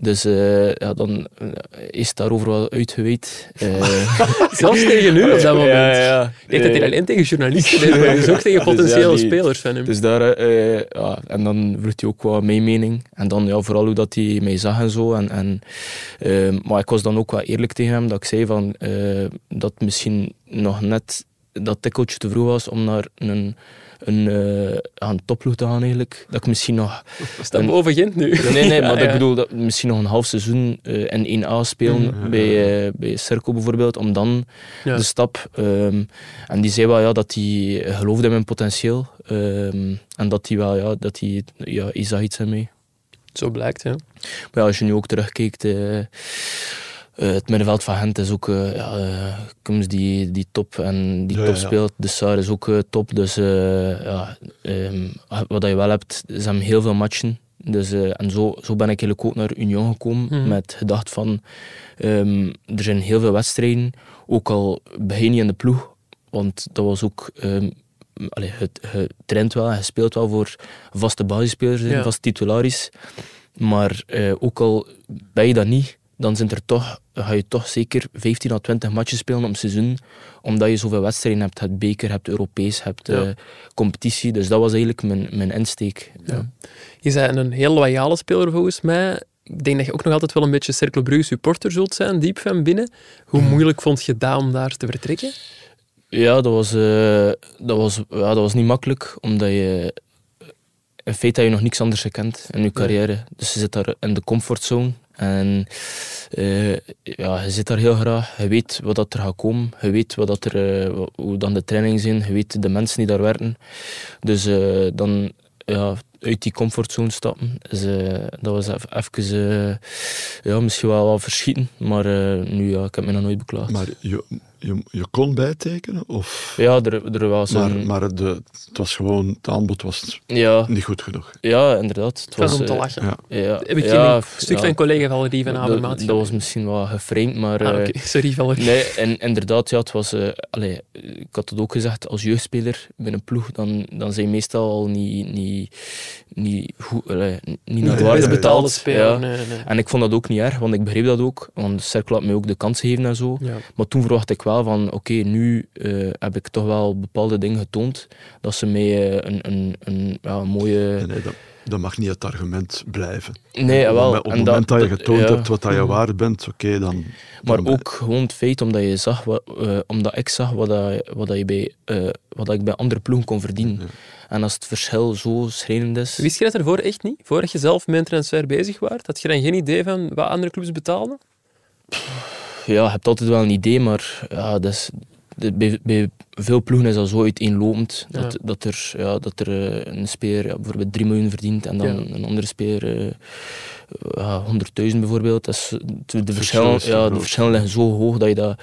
S1: Dus eh, ja, dan eh, is het daarover wel uitgeweid. Eh,
S3: Zelfs tegen u op dat moment.
S1: Ja, ja.
S3: Ik denk dat hij alleen tegen journalisten deed, maar dus ook tegen
S1: Dus ja,
S3: potentiële spelers van hem.
S1: Dus daar, eh, ja, en dan vroeg hij ook wat mijn mening. En dan ja, vooral hoe dat hij mij zag en zo. En, en, maar ik was dan ook wel eerlijk tegen hem, dat ik zei van, eh, dat misschien nog net dat tikkeltje te vroeg was om naar een, een, eh, aan een topploeg te gaan eigenlijk. Dat ik misschien nog... Een-
S3: boven Gent nu.
S1: Nee, nee, maar
S3: Ja,
S1: dat ik bedoel dat misschien nog een half seizoen eh, in 1A spelen bij, eh, bij Cirkel bijvoorbeeld, om dan
S3: Ja.
S1: de stap. ehm, en die zei wel ja, dat hij geloofde in mijn potentieel. ehm, en dat hij wel, ja, dat hij, ja, hij zag iets in mij.
S3: Zo blijkt, ja.
S1: Maar ja, als je nu ook terugkijkt, eh, het middenveld van Gent is ook eh ja, eh, Kums die, die top en die
S2: Ja,
S1: top
S2: ja.
S1: speelt. De Saar is ook top. Dus eh, ja, ehm, wat je wel hebt, ze hebben heel veel matchen. Dus, eh, en zo, zo ben ik eigenlijk ook naar Union gekomen
S3: Mhm.
S1: met gedacht van ehm, er zijn heel veel wedstrijden, ook al begin je niet in de ploeg, want dat was ook ehm allee, het, het traint wel en je speelt wel voor vaste basisspelers,
S3: Ja.
S1: vaste titularis. Maar eh, ook al ben je dat niet, dan zijn er toch, ga je toch zeker 15 à 20 matches spelen op een seizoen, omdat je zoveel wedstrijden hebt. Het beker, hebt Europees, hebt
S3: Ja.
S1: eh, competitie. Dus dat was eigenlijk mijn, mijn insteek. Ja.
S3: Je bent een heel loyale speler volgens mij. Ik denk dat je ook nog altijd wel een beetje Cercle Brugge supporter zult zijn, diep van binnen. Hoe
S1: Hmm.
S3: moeilijk vond je dat om daar te vertrekken?
S1: Ja, dat was, eh, dat, was, ja, dat was niet makkelijk, omdat je in feite heb je nog niks anders gekend in je carrière. Dus je zit daar in de comfortzone en eh, ja, je zit daar heel graag. Je weet wat dat er gaat komen, je weet wat dat er, eh, hoe dan de trainingen zijn, je weet de mensen die daar werken. Dus eh, dan ja, uit die comfortzone stappen. Dat was even, ja, misschien wel wat verschieten, maar nu ja, ik heb me nog nooit beklaagd.
S2: Maar je, je kon bijtekenen? Of?
S1: ja, er, er was
S2: Maar,
S1: een...
S2: maar de, het was gewoon, het aanbod was
S1: ja,
S2: niet goed genoeg.
S1: ja, inderdaad. Het
S3: Het was om
S1: eh,
S3: te lachen.
S2: Ja.
S1: Ja,
S3: Heb ik
S1: ja,
S3: geen stuk
S1: ja.
S3: van collega Valerie van
S1: Dat-
S3: Avermaat
S1: Dat, was misschien wel geframed, maar...
S3: Ah,
S1: eh,
S3: oké. Sorry, Valerie.
S1: Nee, en inderdaad, ja, het was... eh, allee, ik had het ook gezegd, als jeugdspeler bij een ploeg, dan, dan zijn je meestal al niet, niet, niet, goed, allee, niet naar
S2: Nee,
S1: de waarde betaald. Ja.
S3: Nee, nee.
S1: En ik vond dat ook niet erg, want ik begreep dat ook. Want de cirkel had mij ook de kans gegeven en zo.
S3: Ja.
S1: Maar toen verwachtte ik wel van, oké, nu eh, heb ik toch wel bepaalde dingen getoond. Dat ze mij eh, een, een, een, ja, een mooie...
S2: Nee, nee, dat, dat mag niet het argument blijven.
S1: Nee,
S2: op het
S1: wel.
S2: moment- op het moment dat, je getoond
S1: ja.
S2: hebt wat dat je waard bent, oké, dan...
S1: Maar
S2: dan-
S1: ook gewoon het feit omdat je zag, wat, eh, omdat ik zag wat, dat, wat, dat je bij, eh, wat dat ik bij andere ploegen kon verdienen.
S2: Ja.
S1: En als het verschil zo schrijnend is.
S3: Wist je dat ervoor echt niet? Voordat je zelf met een transfer bezig was? Had je dan geen idee van wat andere clubs betaalden?
S1: Ja, je hebt altijd wel een idee, maar ja, dat is, de- bij, bij veel ploegen is dat zo uiteenlopend. Dat,
S3: Ja.
S1: dat er, ja, dat er eh, een speler ja, bijvoorbeeld 3 miljoen verdient en dan
S3: Ja.
S1: een andere speler eh, ja, 100.000 bijvoorbeeld. Dat is, de, de,
S2: verschil
S1: verschillen, ja, de verschillen liggen zo hoog dat je dat.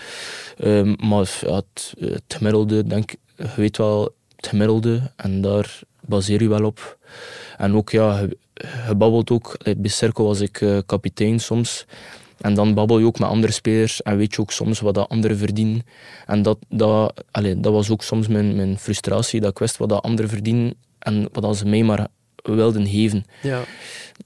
S1: ehm, maar ja, het, het gemiddelde, denk je weet wel het gemiddelde en daar baseer je wel op. En ook, ja, je, je babbelt ook. Bij Cirkel was ik eh, kapitein soms. En dan babbel je ook met andere spelers en weet je ook soms wat dat anderen verdienen. En dat, dat, allee, dat was ook soms mijn, mijn frustratie, dat ik wist wat dat anderen verdienen en wat dat ze mij maar wilden geven.
S3: Ja.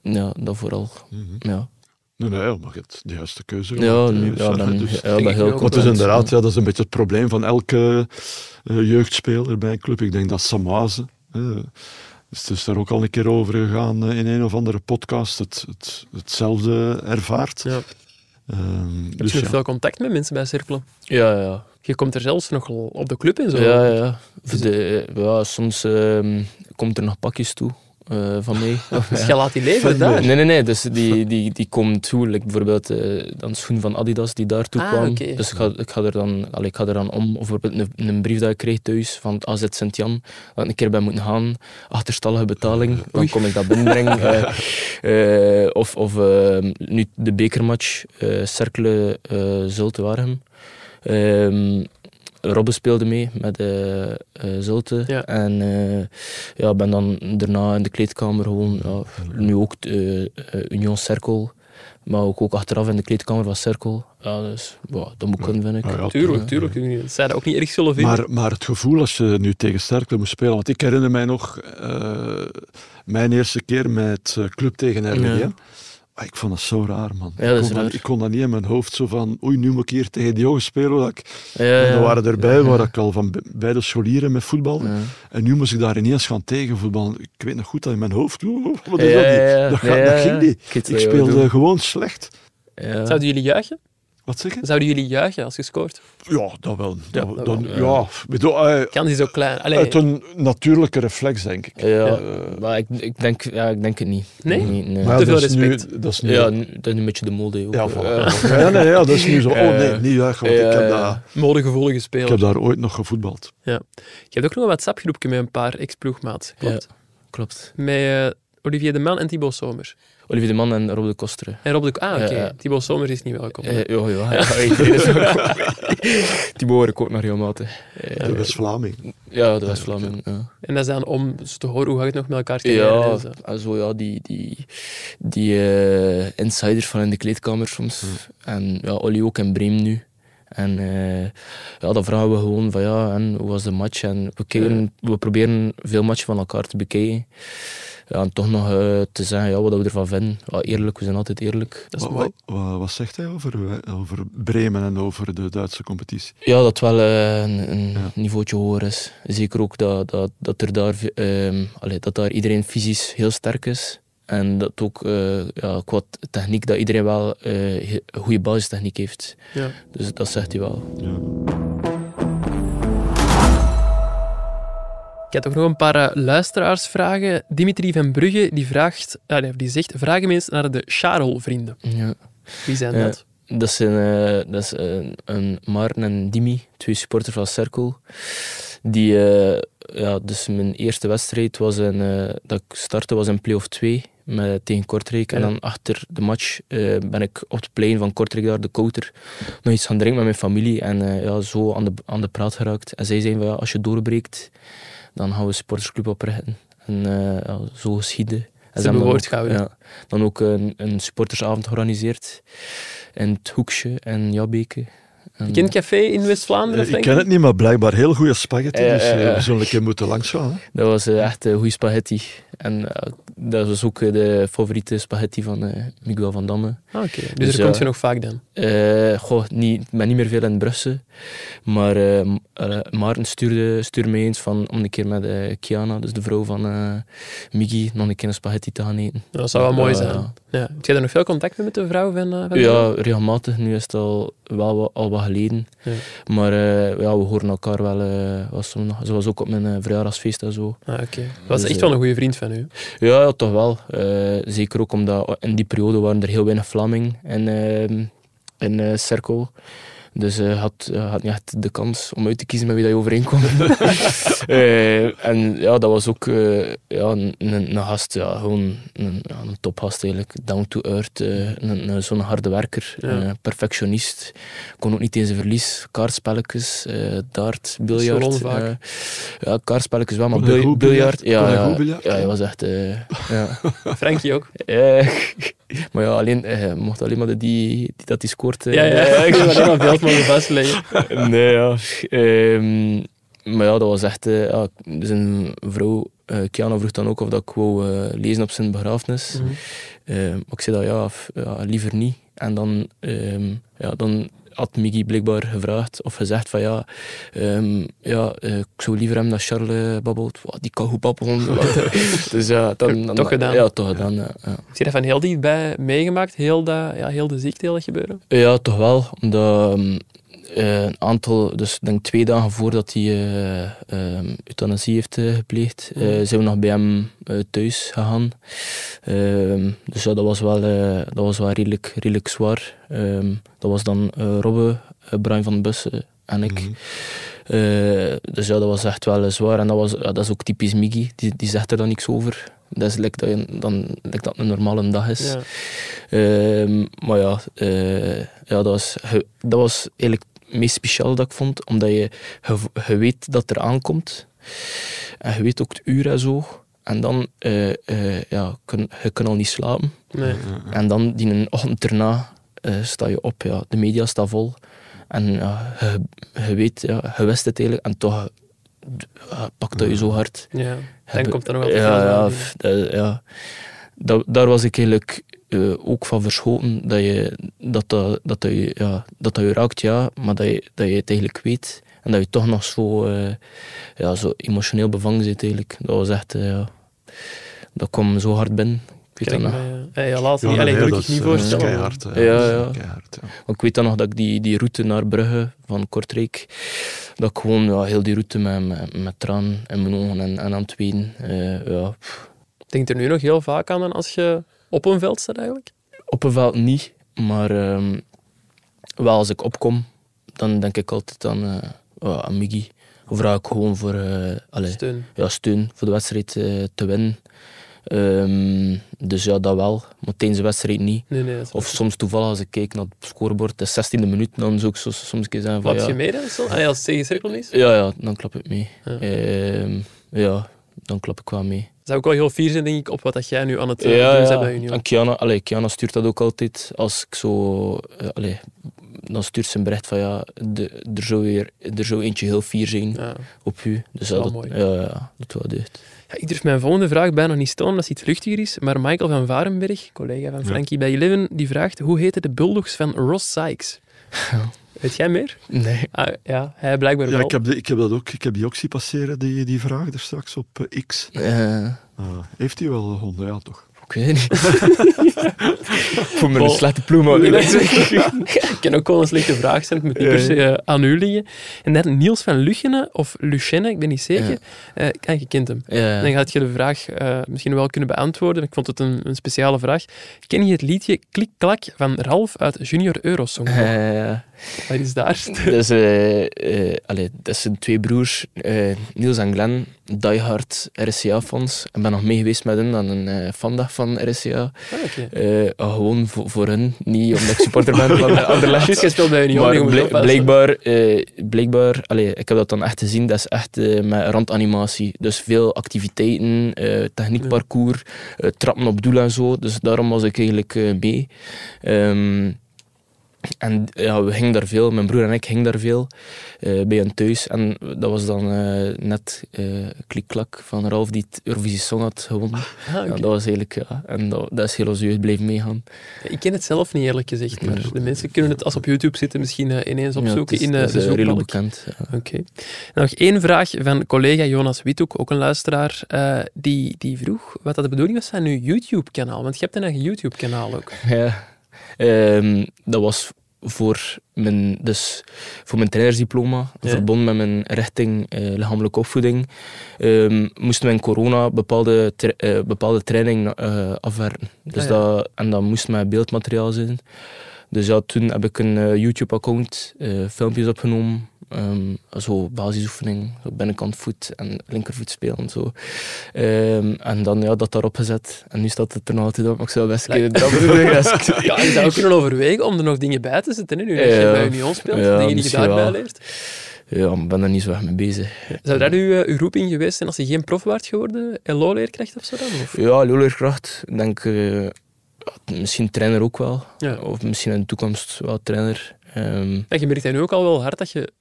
S1: Ja, dat vooral.
S2: Mhm.
S1: Ja,
S2: Nee, nee, maar je hebt de juiste keuze
S1: ja,
S2: gemaakt,
S1: ja, ben,
S2: Dus-
S1: ja,
S3: denk
S1: ben
S3: ik
S1: heel.
S2: Want het is inderdaad, ja, dat is een beetje het probleem van elke eh, jeugdspeler bij een club. Ik denk dat Samaze, eh, is dus daar ook al een keer over gegaan eh, in een of andere podcast, het, het, hetzelfde ervaart.
S3: Ja.
S2: Ehm,
S3: Heb
S2: dus
S3: je
S2: ja.
S3: veel contact met mensen bij Cirkelen?
S1: Ja, ja.
S3: Je komt er zelfs nog op de club en zo.
S1: Ja, ja. Voor de, ja soms ehm, komt er nog pakjes toe eh, van mij.
S3: Dus je laat die leven daar.
S1: Nee, nee, nee. Dus die, die, die komt toe. Like bijvoorbeeld dan schoen van Adidas die daartoe
S3: Ah,
S1: kwam. Dus ik ga, ik, ga er dan, allee, ik ga er dan om. Of bijvoorbeeld een, een brief dat ik kreeg thuis van het AZ Sint-Jan. Dat ik een keer ben moeten gaan. Achterstallige betaling. Dan kom ik dat binnenbrengen. Eh, of of eh, nu de bekermatch. eh Cercle eh Zulte Waregem. Ehm, Robbe speelde mee met eh eh, Zulte.
S3: Ja.
S1: En eh, ja, ben dan daarna in de kleedkamer gewoon, ja, nu ook Union Cirkel, maar ook, ook achteraf in de kleedkamer van Cirkel. Ja, dus ja, dat moet kunnen, vind ik.
S2: Ja, ja,
S3: Tuurlijk, tuurlijk. Zou dat ook niet erg zullen vinden.
S2: Maar, maar het gevoel als je nu tegen Sterkle moest spelen, want ik herinner mij nog eh, mijn eerste keer met club tegen RWDM. Ah, Ik vond dat zo raar, man.
S1: Ja, dat
S2: ik, kon dat,
S1: raar.
S2: ik kon dat niet in mijn hoofd zo van, oei, nu moet ik hier tegen die jongens spelen. Dat ik,
S1: Ja,
S2: en
S1: ja.
S2: er waren erbij waar ik al van bij de scholieren met voetbal.
S1: Ja.
S2: En nu moest ik daar ineens gaan tegenvoetballen. Ik weet nog goed dat in mijn hoofd, wat is
S1: Ja,
S2: dat? niet?
S1: ja, ja.
S2: Dat, gaat- dat ging niet.
S1: Ik
S2: speelde gewoon slecht.
S1: Ja.
S3: Zouden jullie juichen?
S2: Wat zeg je?
S3: Zouden jullie juichen als je scoort?
S2: Ja, dat wel.
S3: Ja,
S2: Dat, dan,
S1: wel.
S2: ja, bedoel, eh,
S3: Kans is ook klein. Allee,
S2: uit een natuurlijke reflex, denk ik.
S1: Ja,
S2: Eh,
S1: maar ik, ik, denk, ja, ik denk het niet.
S3: Nee?
S1: nee, nee.
S2: Maar ja,
S3: Te veel
S2: nu-
S3: respect.
S2: dat is nu
S1: ja, nu- dat is een beetje de mode ook.
S2: Ja,
S1: eh.
S2: ja, nee, ja, dat is nu zo. Oh nee, niet juichen, want
S1: ja,
S2: ik, heb
S1: ja.
S2: dat,
S3: modegevoelige
S2: ik
S3: speler.
S2: heb daar ooit nog gevoetbald.
S3: Je hebt ook nog een WhatsApp-groepje met een paar ex-ploegmaats. Klopt.
S1: Ja, klopt.
S3: Met Olivier de Man en Thibaut Somers.
S1: Olivier de Man en Rob de Kostere.
S3: En Rob de... Ah, oké.
S1: Ja.
S3: Thibaut Somers is niet welkom.
S1: Eh, ja, ja. Die behoor ik ook naar regelmatig. Eh,
S2: De West-Vlaming.
S1: ja, de West-Vlaming. Ja.
S3: En dat is dan om te horen hoe gaat het nog met elkaar te
S1: Ja,
S3: en zo.
S1: also, ja, die, die, die eh, insiders van in de kleedkamer soms. En ja, Olly ook in Bremen nu. En eh, ja, dan vragen we gewoon van ja, en hoe was de match? En we, kijken, we proberen veel matchen van elkaar te bekijken. Ja, en toch nog eh, te zeggen ja, wat we ervan vinden. Ja, eerlijk, we zijn altijd eerlijk.
S3: Dat is
S2: Wat, wat, wat, wat zegt hij over, over Bremen en over de Duitse competitie?
S1: Ja, dat het wel eh, een, een
S2: Ja.
S1: niveautje hoger is. Zeker ook dat, dat, dat, er daar, ehm, allee, dat daar iedereen fysisch heel sterk is. En dat ook eh, ja, qua techniek, dat iedereen wel eh, een goede basistechniek heeft.
S3: Ja.
S1: Dus dat zegt hij wel.
S2: Ja.
S3: Ik heb ook nog een paar eh, luisteraarsvragen. Dimitri van Brugge die vraagt, ah, nee, die zegt: vraag hem eens naar de Charol-vrienden.
S1: Ja.
S3: Wie zijn
S1: Ja.
S3: dat?
S1: Dat zijn eh, dat is, eh, een Maarten en Dimi, twee supporters van Cirkel, die eh, ja, dus mijn eerste wedstrijd was een, eh, dat ik startte was in play-off 2 met, tegen Kortrijk. En dan achter de match eh, ben ik op het plein van Kortrijk daar, de Kouter, nog iets gaan drinken met mijn familie. En eh, ja, zo aan de, aan de praat geraakt. En zij zeiden van ja, als je doorbreekt, dan gaan we sportersclub oprichten. En eh, ja, zo geschieden. En
S3: hebben
S1: dan
S3: woord
S1: ook,
S3: gehouden.
S1: ja, dan ook een, een supportersavond georganiseerd in het Hoekje en Jabbeke.
S3: Je kent café in West-Vlaanderen,
S2: Eh, ik ken het niet, maar blijkbaar heel goede spaghetti.
S1: Ja,
S2: dus
S1: ja,
S2: eh, we zullen een keer moeten langsgaan. Hè.
S1: Dat was eh, echt een goede spaghetti. En eh, dat was ook de favoriete spaghetti van eh, Miguel van Damme.
S3: Ah, Oké, dus,
S1: Dus
S3: daar
S1: ja.
S3: komt je nog vaak dan.
S1: Eh, goh, niet, ik ben niet meer veel in Brussel. Maar eh, eh, Maarten stuurde, stuurde mij eens van, om een keer met eh, Kiana, dus de vrouw van eh Miggy, nog een keer een spaghetti te gaan eten.
S3: Dat zou wel mooi zijn.
S1: Ja.
S3: Heb jij daar nog veel contact mee met de vrouw van, eh, van
S1: Ja, regelmatig. Nu is het al wel wat, al wat geleden.
S3: Ja.
S1: Maar eh, ja, we horen elkaar wel. eh was soms nog, ze was ook op mijn verjaardagsfeest en zo.
S3: Ah, oké. Was
S1: Dus,
S3: echt wel een goede vriend van u.
S1: Ja, ja toch wel. Zeker ook omdat in die periode waren er heel weinig Vlaming in, ehm in eh, Cirkel. Dus je had, je had niet echt de kans om uit te kiezen met wie dat je overeenkwam. Eh, en ja, dat was ook eh, ja, een, een, een gast, ja, gewoon een, ja, een topgast eigenlijk. Down to earth, eh, een, een, zo'n harde werker,
S3: Ja.
S1: een perfectionist. Kon ook niet tegen zijn verlies. Kaartspelletjes, eh dart, biljart. eh, ja, kaartspelletjes wel, maar
S2: hij
S1: bil- biljart. Ja,
S2: hij
S1: ja, ja, hij was echt... eh, ja.
S3: Frankie ook.
S1: Eh, maar ja, alleen, eh, mocht alleen maar de, die, die dat die scoort. eh,
S3: Ja, ja, ja. Ik mogen vastleggen.
S1: nee, ja. Ehm, maar ja, dat was echt... eh, ja, zijn vrouw, eh Kiana, vroeg dan ook of dat ik wou eh, lezen op zijn begrafenis.
S3: Mhm.
S1: Ehm, maar ik zei dat ja, liever niet. En dan, ehm, ja, dan had Miggy blijkbaar gevraagd of gezegd van ja, ehm, ja eh, ik zou liever hebben dat Charles eh, babbelt. Wow, die kan goed babbelen. dus ja, dan, dan,
S3: Toch gedaan.
S1: Ja, toch gedaan, ja. ja.
S3: Heb je dat van heel dichtbij meegemaakt? Heel, dat, ja, heel de ziekte, heel dat gebeuren?
S1: Ja, toch wel. Omdat ehm, eh, een aantal, dus ik denk twee dagen voordat hij eh, ehm, euthanasie heeft eh, gepleegd, eh, zijn we nog bij hem eh, thuis gegaan. Ehm, dus ja, dat was wel, eh, dat was wel redelijk, redelijk zwaar. Ehm, dat was dan eh, Robbe, eh, Brian van Bussen en ik.
S2: Mhm.
S1: Eh, dus ja, dat was echt wel eh, zwaar. En dat, was, ja, dat is ook typisch Miggy, die, die zegt er dan niks over. Dat is like dat, je- dan, like dat het een normale dag is.
S3: Ja.
S1: Maar ja, eh, ja dat, was, dat was eigenlijk meest speciaal dat ik vond, omdat je, je, je weet dat er aankomt. En je weet ook het uur en zo. En dan, eh, eh, ja, kun, je kan al niet slapen.
S3: Nee.
S1: En dan, die een ochtend erna, eh, sta je op. Ja, de media staat vol. En je, je weet, ja, je wist het eigenlijk. En toch pakt dat je zo hard.
S3: Ja. Dan komt er nog wel te
S1: ja,
S3: veel
S1: ja, ja. Daar was ik eigenlijk eh, ook van verschoten dat, je, dat, dat, dat, dat je, ja, dat, dat je raakt, ja, maar dat je, dat je het eigenlijk weet. En dat je toch nog zo, eh, ja, zo emotioneel bevangen zit eigenlijk. Dat was echt, eh, ja, dat kwam zo hard binnen. Ik weet
S3: Kijk,
S1: dat nog.
S3: ja.
S2: Nee,
S3: dat
S2: dat
S3: ik niet
S2: is,
S3: voorstellen.
S2: keihard.
S1: Ja,
S2: Dat is
S1: ja.
S2: keihard, ja.
S1: Ik weet dan nog dat ik die, die route naar Brugge van Kortrijk, dat ik gewoon ja, heel die route met, met, met tranen in mijn ogen en, en aan het wenen. eh, ja,
S3: Denk er nu nog heel vaak aan dan als je op een veld staat eigenlijk?
S1: Op een veld niet, maar ehm, wel als ik opkom, dan denk ik altijd aan, eh, ja, aan Miggy. Of vraag ik gewoon voor eh, allee,
S3: Steun.
S1: ja, steun voor de wedstrijd eh, te winnen. Ehm, dus ja, dat wel, maar tijdens de wedstrijd niet.
S3: Nee, nee.
S1: Of soms toevallig als ik kijk naar het scorebord, de 16e minuut, dan zou ik zo, soms een keer zeggen van
S3: Klap
S1: ja,
S3: je mee dan? zo? Allee, als het tegen cirkel is?
S1: ja, ja, dan klap ik mee.
S3: Ja.
S1: Ehm, ja, dan klap ik wel mee.
S3: Zou ook wel heel fier zijn, denk ik, op wat dat jij nu aan het eh,
S1: Ja,
S3: doen
S1: ja.
S3: bent bij Union.
S1: En Kiana, allee, Kiana stuurt dat ook altijd. Als ik zo... allee, dan stuurt ze een bericht van ja, de, er, zou weer, er zou eentje heel fier zijn
S3: Ja.
S1: op u. Dus
S3: wel
S1: ja, dat,
S3: mooi.
S1: ja, ja, dat wel deugd.
S3: Ja, ik durf mijn volgende vraag bijna niet stellen, omdat het iets vluchtiger is. Maar Michael van Varenberg, collega van Frankie bij Eleven, die vraagt hoe heten de Bulldogs van Ross Sykes? Weet jij meer?
S1: Nee.
S3: Ah, ja, hij blijkbaar
S2: Ja,
S3: wel.
S2: ik heb, de- ik heb dat ook. Ik heb die ook zien passeren, die, die vraag er straks op eh, X.
S1: Eh,
S2: Ah, heeft hij wel gevonden? Ja, toch.
S1: Ik weet het niet. Voor mijn
S3: Bol.
S1: slechte ploeg, maar
S3: Ik kan ook wel een slechte vraag zijn, het moet niet per se eh, aan u liggen. En dan Niels van Luchene, of Luchenne, ik ben niet zeker. Eh kijk, je kent hem.
S1: Ja.
S3: Dan gaat je de vraag eh, misschien wel kunnen beantwoorden. Ik vond het een, een speciale vraag. Ken je het liedje Klik Klak van Ralf uit Junior Eurosong?
S1: Eh,
S3: Wat is daar?
S1: dus, eh, eh, allee, dat zijn twee broers, eh, Niels en Glenn, diehard RSCA-fans. Ik ben nog mee geweest met hen aan een eh fandag van RSCA.
S3: Ah, oké.
S1: Eh, gewoon voor, voor hen, niet omdat ik supporter ben van Anderlecht.
S3: Juist, speelt bij Union.
S1: Maar blijkbaar, eh, blijkbaar allee, ik heb dat dan echt gezien, dat is echt eh, met randanimatie. Dus veel activiteiten, techniekparcours, trappen op doel en zo. Dus daarom was ik eigenlijk mee. En ja, we gingen daar veel, mijn broer en ik gingen daar veel eh, bij hen thuis. En dat was dan eh, net eh klik-klak van Ralf die het Eurovisie Song had gewonnen.
S3: Ah, oké.
S1: Ja, dat was eigenlijk, ja, en dat, dat is heel jeugd blijven meegaan.
S3: Ik ken het zelf niet eerlijk gezegd, maar de mensen kunnen het als op YouTube zitten misschien ineens
S1: Ja,
S3: opzoeken
S1: het is,
S3: in
S1: is,
S3: de zoekbalk.
S1: bekend. ja.
S3: Oké. Nog één vraag van collega Jonas Withoek, ook een luisteraar, die, die vroeg wat dat de bedoeling was van uw YouTube-kanaal. Want je hebt een eigen YouTube-kanaal ook.
S1: Ja, Ehm, dat was voor mijn, dus voor mijn trainersdiploma,
S3: Ja.
S1: verbonden met mijn richting eh, lichamelijke opvoeding, ehm, moesten we in corona bepaalde, tra- eh, bepaalde training eh, afwerken. Dus
S3: Ah, ja.
S1: dat, en dat moest met beeldmateriaal zijn. Dus ja, toen heb ik een eh, YouTube-account, eh, filmpjes opgenomen, ehm, zo basisoefening, zo binnenkant voet en linkervoet spelen. Zo. Ehm, en dan ja, dat daarop gezet. En nu staat het er nog altijd op, maar ik zou best een keer dat doen. Als
S3: Ja, je zou ook kunnen overwegen om er nog dingen bij te zetten, hè, nu dat je bij Union speelt,
S1: Ja,
S3: dingen die je daarbij
S1: wel.
S3: leert.
S1: Ja, ik ben er niet zo erg mee bezig.
S3: Zou dat uw, eh, uw roeping geweest zijn als je geen prof waart geworden? LO-leerkracht of zo dan? Of?
S1: Ja, leerkracht, ik denk misschien trainer ook wel.
S3: Ja.
S1: Of misschien in de toekomst wel trainer. Ehm,
S3: Ja, je merkt nu ook al wel hard dat je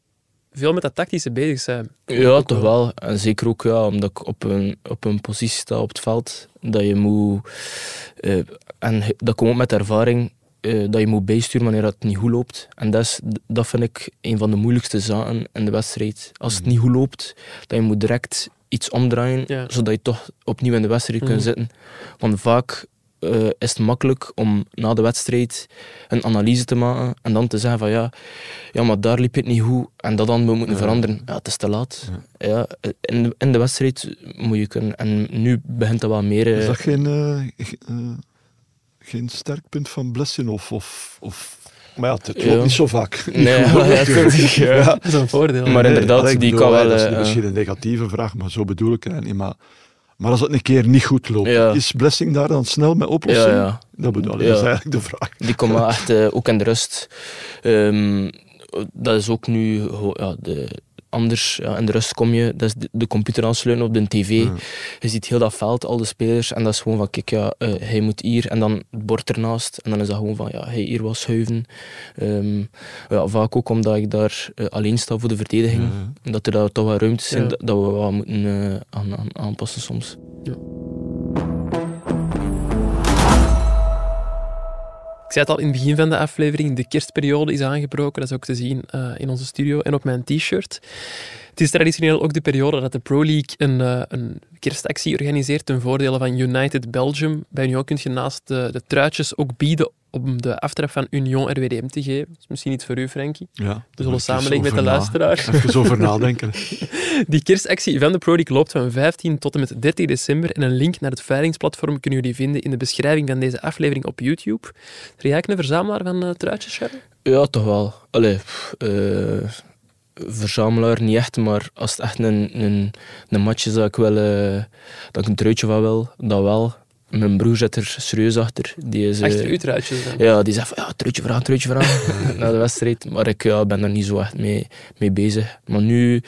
S3: veel met dat tactische bezig bent.
S1: ja, toch wel. En zeker ook ja, omdat ik op een, op een positie sta op het veld, dat je moet... eh, en dat komt ook met ervaring, eh, dat je moet bijsturen wanneer het niet goed loopt. En dat, is, dat vind ik een van de moeilijkste zaken in de wedstrijd. Als het niet goed loopt, dat je moet direct iets omdraaien,
S3: Ja.
S1: zodat je toch opnieuw in de wedstrijd
S3: Mhm.
S1: kunt zitten. Want vaak eh, is het makkelijk om na de wedstrijd een analyse te maken en dan te zeggen van ja, ja maar daar liep het niet goed en dat dan we moeten
S2: Ja.
S1: veranderen. Ja, het is te laat. Ja. in, de, in de wedstrijd moet je kunnen. En nu begint dat wel meer... eh,
S2: Is dat geen, eh, ge- eh, geen sterk punt van Blessinov? Of, of... Maar ja, het loopt niet zo vaak.
S1: Nee, ja, natuurlijk, ja.
S3: Dat is een voordeel.
S1: Maar
S2: Nee,
S1: inderdaad, die kan wel...
S2: Dat is
S1: eh,
S2: misschien een negatieve vraag, maar zo bedoel ik het niet. Maar, maar als het een keer niet goed loopt,
S1: Ja.
S2: is Blessing daar dan snel met oplossing?
S1: ja.
S2: Dat bedoel ik, dat is eigenlijk de vraag.
S1: Die komt wel echt eh, ook in de rust. Ehm, dat is ook nu ja, de, anders. Ja, in de rust kom je, dat is de, de computer aansluiten op de tv.
S2: Ja.
S1: Je ziet heel dat veld, al de spelers. En dat is gewoon van, kijk, ja, eh, hij moet hier. En dan het bord ernaast. En dan is dat gewoon van, ja, hij hier wel schuiven. Ehm, ja, vaak ook omdat ik daar eh, alleen sta voor de verdediging. Dat er daar toch wel ruimtes zijn
S3: Ja.
S1: dat, dat we wel moeten eh, aan, aan, aanpassen soms.
S3: Ik zei het al in het begin van de aflevering, de kerstperiode is aangebroken. Dat is ook te zien eh, in onze studio en op mijn t-shirt. Het is traditioneel ook de periode dat de Pro League een, eh, een kerstactie organiseert ten voordele van United Belgium. Bij Union kun je naast de, de truitjes ook bieden om de aftrap van Union RWDM te geven. Dat is misschien iets voor u, Frankie.
S2: Ja,
S3: We zullen samenleggen met de luisteraar.
S2: Even over nadenken.
S3: Die kerstactie van de Pro League loopt van 15 tot en met 13 december. En een link naar het veilingsplatform kunnen jullie vinden in de beschrijving van deze aflevering op YouTube. Ben jij een verzamelaar van eh, truitjes, Charles?
S1: Ja, toch wel. Allee, pff, eh, verzamelaar niet echt, maar als het echt een, een, een match is dat ik, wel, eh, dat ik een truitje van wil, dat wel. Mijn broer zit er serieus achter. Die is, eh,
S3: Achter uw truitjes dan?
S1: Ja, die zegt van, ja, truitje vragen, truitje vragen, na de wedstrijd. Maar ik ja, ben daar niet zo echt mee, mee bezig. Maar nu,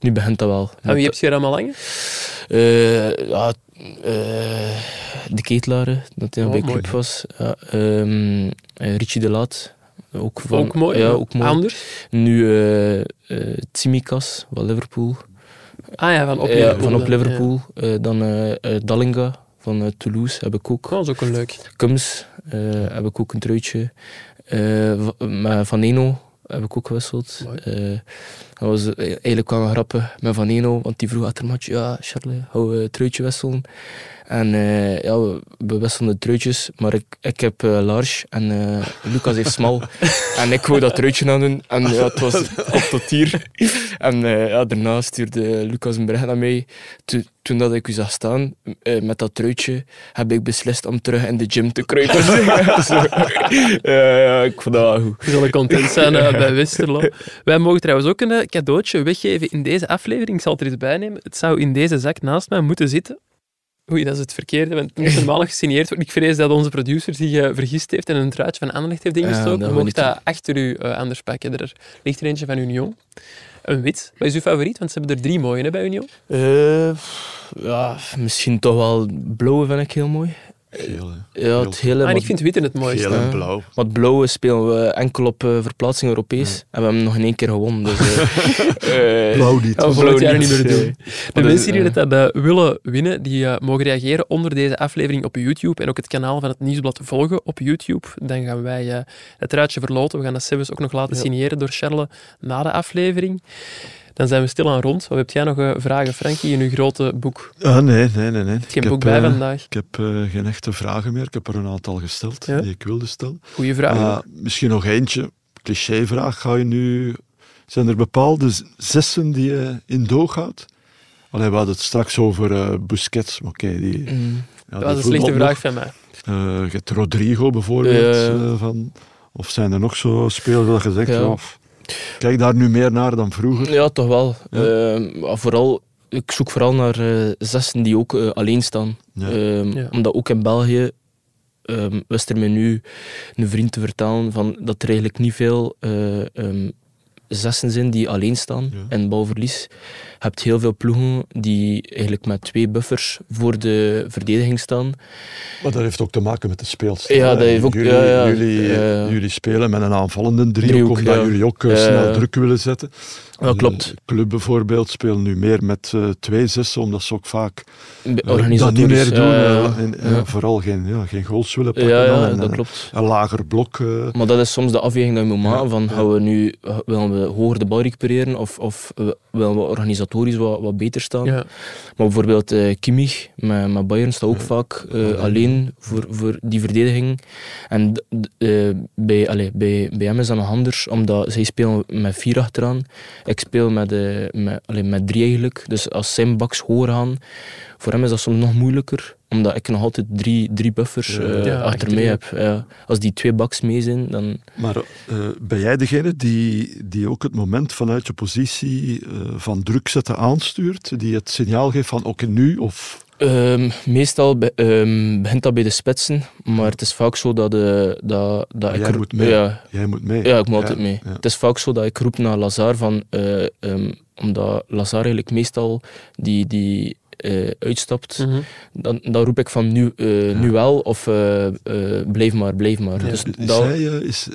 S1: nu begint dat wel.
S3: En wie heb je er allemaal hangen?
S1: Eh, ja, eh, de ketelaren, dat hij
S3: Oh,
S1: bij club was. Ja, ehm, eh, Richie de Laat. Ook, van,
S3: ook mooi.
S1: Ja, ook mooi.
S3: Anders?
S1: Nu eh eh, Tsimikas van Liverpool.
S3: Ah ja, van op
S1: Ja,
S3: Liverpool.
S1: van op
S3: dan,
S1: Liverpool. Eh, dan Dallinga van Toulouse heb ik ook.
S3: Oh, dat is ook een leuk.
S1: Kums heb ik ook een truitje. Van Eno heb ik ook gewisseld. Eh, dat was eigenlijk wel een grappig met Van Eno, want die vroeg achter match, ja, Charlie, hou een truitje wisselen. En uh, ja, we, we wisselden truitjes, maar ik, ik heb uh, large en uh, Lucas heeft smal. en ik wou dat truitje aan doen en ja, het was op tot hier. En ja, daarna stuurde Lucas een bericht naar mij. Toen, toen dat ik u zag staan met dat truitje, heb ik beslist om terug in de gym te kruipen. ja, ik vond dat wel goed.
S3: We zullen content zijn bij Westerlo. Wij mogen trouwens ook een cadeautje weggeven in deze aflevering. Ik zal het er eens bij nemen. Het zou in deze zak naast mij moeten zitten. Oei, dat is het verkeerde, want het moet normaal gesigneerd worden. Ik vrees dat onze producer zich uh, vergist heeft en een truitje van Anderlecht heeft ingestoken. Ja, mocht dat achter u uh, anders pakken. Er ligt er eentje van Union. Een wit. Wat is uw favoriet? Want ze hebben er drie mooie hè, bij Union.
S1: Uh, ja, misschien toch wel blauwe vind ik heel mooi.
S2: Geel,
S1: ja, het hele,
S3: maar ik vind wit het mooiste.
S2: Geel en blauw.
S1: Want blauwe spelen we enkel op uh, verplaatsing Europees. Ja. En we hebben nog in één keer gewonnen. Dus, uh,
S2: blauw niet.
S3: Blauw jaar niet meer doen. De mensen die dat uh, willen winnen, die mogen reageren onder deze aflevering op YouTube en ook het kanaal van het Nieuwsblad volgen op YouTube. Dan gaan wij het ruitje verloten. We gaan dat zelfs ook nog laten signeren door Charles na de aflevering. Dan zijn we stil aan rond. Wat heb jij nog uh, vragen, Frankie, in uw grote boek?
S2: Ah, nee, nee, nee. nee.
S3: Geen boek bij
S2: uh,
S3: vandaag?
S2: Ik heb uh, geen echte vragen meer. Ik heb er een aantal gesteld ja? die ik wilde stellen.
S3: Goeie vragen.
S2: misschien nog eentje. Clichévraag. Ga je nu... Zijn er bepaalde zessen die je in doog houdt? Allee, we hadden het straks over Busquets. Oké, okay, die...
S3: Mm. Ja, dat is een slechte vraag van mij.
S2: je hebt Rodrigo bijvoorbeeld. van, of zijn er nog zo spelers dat je zegt... Ja. Of, Kijk daar nu meer naar dan vroeger?
S1: Ja, toch wel. Ja. Uh, vooral, ik zoek vooral naar uh, zessen die ook uh, alleen staan. Ja. Um, ja. Omdat ook in België um, wist er me nu een vriend te vertellen van dat er eigenlijk niet veel um, zessen zijn die alleen staan ja. in balverlies. Je hebt heel veel ploegen die eigenlijk met twee buffers voor de verdediging staan.
S2: Maar dat heeft ook te maken met de speelstijl.
S1: Ja, dat heeft ook,
S2: jullie,
S1: ja, ja,
S2: jullie, uh, jullie, spelen met een aanvallende driehoek, driehoek omdat ja. jullie ook uh, snel druk willen zetten.
S1: Ja, klopt.
S2: Club bijvoorbeeld spelen nu meer met uh, twee zessen, omdat ze ook vaak
S1: uh,
S2: dat niet meer doen. En. Vooral geen, ja, geen goals willen pakken.
S1: Ja,
S2: en,
S1: dat klopt.
S2: Een lager blok.
S1: Maar dat is soms de afweging die je moet maken. Van, gaan we nu, willen we hoger de bal recupereren of, of willen we organisatorisch wat, wat beter staan? Maar bijvoorbeeld Kimmich met, met Bayern staat ook vaak alleen voor, voor die verdediging. En bij, allez, bij, bij hem is dat nog anders, omdat zij spelen met vier achteraan. Ik speel met, uh, met, allee, met drie eigenlijk. Dus als zijn baks hoger gaan, voor hem is dat soms nog moeilijker. Omdat ik nog altijd drie, drie buffers uh, ja, achter mij heb. Ja. Als die twee baks mee zijn, dan...
S2: Maar uh, ben jij degene die, die ook het moment vanuit je positie van druk zetten aanstuurt? Die het signaal geeft van oké, nu of...
S1: Um, meestal be, um, begint dat bij de spitsen, maar het is vaak zo dat, uh, dat, dat
S2: ik...
S1: Jij
S2: moet mee.
S1: Ja,
S2: jij moet mee.
S1: Ja, ik moet altijd mee. Ja. Het is vaak zo dat ik roep naar Lazar van... Uh, um, omdat Lazar eigenlijk meestal die, die uh, uitstapt, mm -hmm. dan, dan roep ik van nu, uh, nu wel of uh, blijf maar, blijf maar.
S2: Ja,
S1: dus
S2: is
S1: dat...
S2: hij, is,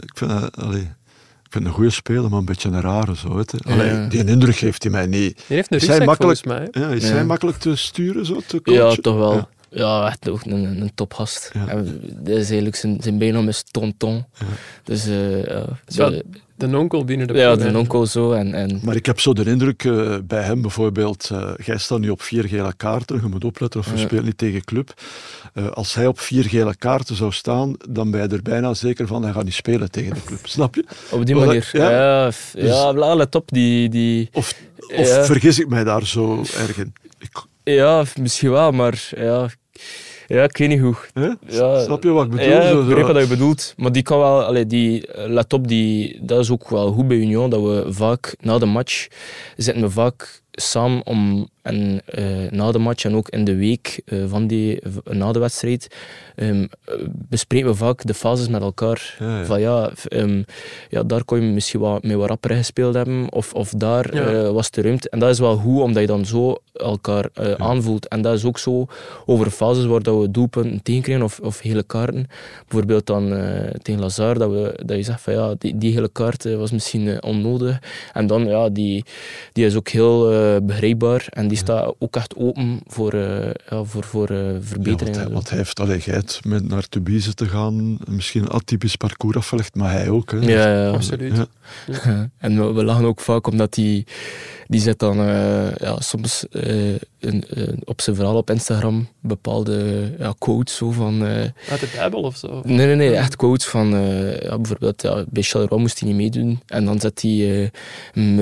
S2: ik vind, allee, ik vind een goede speler, maar een beetje een rare zo. Weet Allee,
S1: Ja.
S2: Die indruk geeft hij mij niet.
S3: Die heeft een
S2: Is hij makkelijk,
S3: volgens mij.
S2: ja, is
S1: Ja.
S2: hij makkelijk te sturen, zo, te coachen?
S1: Ja, toch wel.
S2: Ja.
S1: Ja, echt ook een, een, tophast.
S2: Ja.
S1: En Dat is eigenlijk zijn, zijn bijnaam is Tonton.
S2: Ja.
S1: Dus uh, ja, de,
S3: onkel binnen de
S1: ja, de onkel zo. En, en,
S2: Maar ik heb zo de indruk eh, bij hem bijvoorbeeld, eh, jij staat nu op vier gele kaarten, je moet opletten of je
S1: Ja.
S2: speelt niet tegen club. Eh, als hij op vier gele kaarten zou staan, dan ben je er bijna zeker van, hij gaat niet spelen tegen de club. Snap je?
S1: op die manier.
S2: ja.
S1: Ja,
S2: Dus-
S1: ja, bla, let op. Die, die,
S2: Of, of
S1: Ja.
S2: vergis ik mij daar zo erg in? Ik,
S1: ja, misschien wel, maar ja, ja, ik weet niet hoe. Ja,
S2: Snap je wat ik bedoel?
S1: Ja, ik begrijp wat je bedoelt. Maar die kan wel, allee, die, eh, let op, die, dat is ook wel goed bij Union, dat we vaak na de match zitten we vaak samen om, en eh, na de match en ook in de week eh, van die, na de wedstrijd, ehm, eh, bespreken we vaak de fases met elkaar.
S2: Ja, ja.
S1: Van ja, ehm, ja, daar kon je misschien wat, mee wat rapper gespeeld hebben, of, of daar
S3: Ja.
S1: eh, was de ruimte. En dat is wel goed, omdat je dan zo elkaar aanvoelt. En dat is ook zo over fases waar dat we doelpunten tegenkrijgen, of, of hele kaarten. Bijvoorbeeld dan tegen Lazar, dat, we, dat je zegt van ja, die, die hele kaart was misschien onnodig. En dan, ja, die, die is ook heel... begrijpbaar en die staat ook echt open voor, uh, ja, voor, voor uh, verbeteringen.
S2: Ja, wat, hij heeft allegheid met naar Tubize te gaan, misschien een atypisch parcours afgelegd, maar hij ook. Hè.
S1: Ja, ja,
S3: absoluut.
S1: Ja. en we, we lachen ook vaak omdat hij die zet dan ja, soms een, op zijn verhaal op Instagram bepaalde ja, quotes zo van...
S3: Uit de Bijbel of zo?
S1: Nee, nee, nee, echt quotes van... ja, bijvoorbeeld, ja, bij Charleroi moest hij niet meedoen en dan zet hij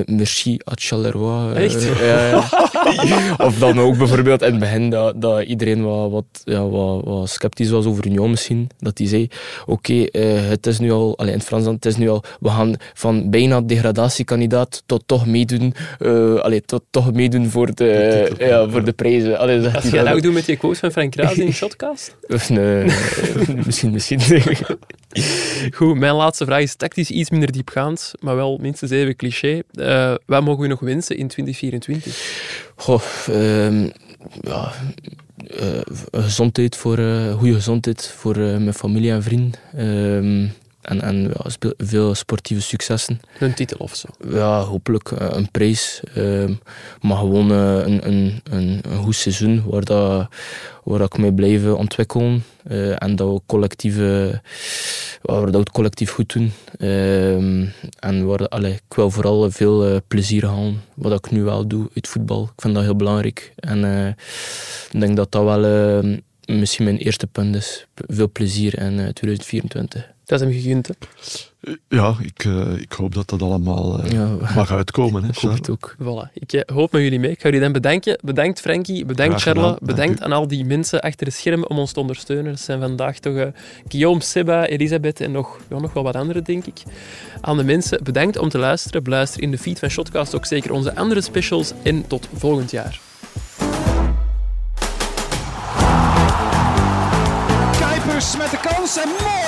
S1: merci à Charleroi.
S3: Echt?
S1: of dan ook bijvoorbeeld in het begin dat, dat iedereen wat, wat, ja, wat, wat sceptisch was over Union misschien. Dat hij zei, oké, okay, uh, het is nu al, allez, in het Frans dan, het is nu al, we gaan van bijna degradatiekandidaat tot toch meedoen, uh, allez, tot toch meedoen voor de, uh, ja, voor de prijzen. Allee,
S3: dat Als je dat ook doet met die quotes van Frank Kraas in de shotcast?
S1: Of nee, misschien, misschien.
S3: Goed, mijn laatste vraag is tactisch iets minder diepgaand, maar wel minstens even cliché. Uh, wat mogen we nog wensen in 2024?
S1: Goh, uh, ja, uh, gezondheid voor, uh, goede gezondheid voor mijn familie en vrienden. Ehm, en, en ja, veel sportieve successen.
S3: Een titel of zo?
S1: Ja, hopelijk een prijs. Ehm, maar gewoon een, een, een, een goed seizoen waar, dat, waar dat ik mee blijven ontwikkelen. en dat we collectieve waar we dat collectief goed doen. Ehm, en waar, allee, ik wil vooral veel plezier halen, wat ik nu wel doe uit voetbal. Ik vind dat heel belangrijk. En ik denk dat dat wel uh, misschien mijn eerste punt is. Veel plezier in 2024.
S3: Dat is hem gegund, hè?
S2: Ja, ik, uh, ik hoop dat dat allemaal uh, ja, mag uitkomen. Hè,
S1: ik hoop het ook.
S3: Voilà. Ik uh, hoop met jullie mee. Ik ga jullie dan bedanken. Bedankt Frankie, bedankt Charlotte, bedankt aan al die mensen achter de schermen om ons te ondersteunen. Dat zijn vandaag toch Guillaume, Seba, Elisabeth en nog, ja, nog wel wat anderen, denk ik. Aan de mensen, bedankt om te luisteren. Beluister in de feed van Shotcast ook zeker onze andere specials. En tot volgend jaar.
S4: Met de kans en!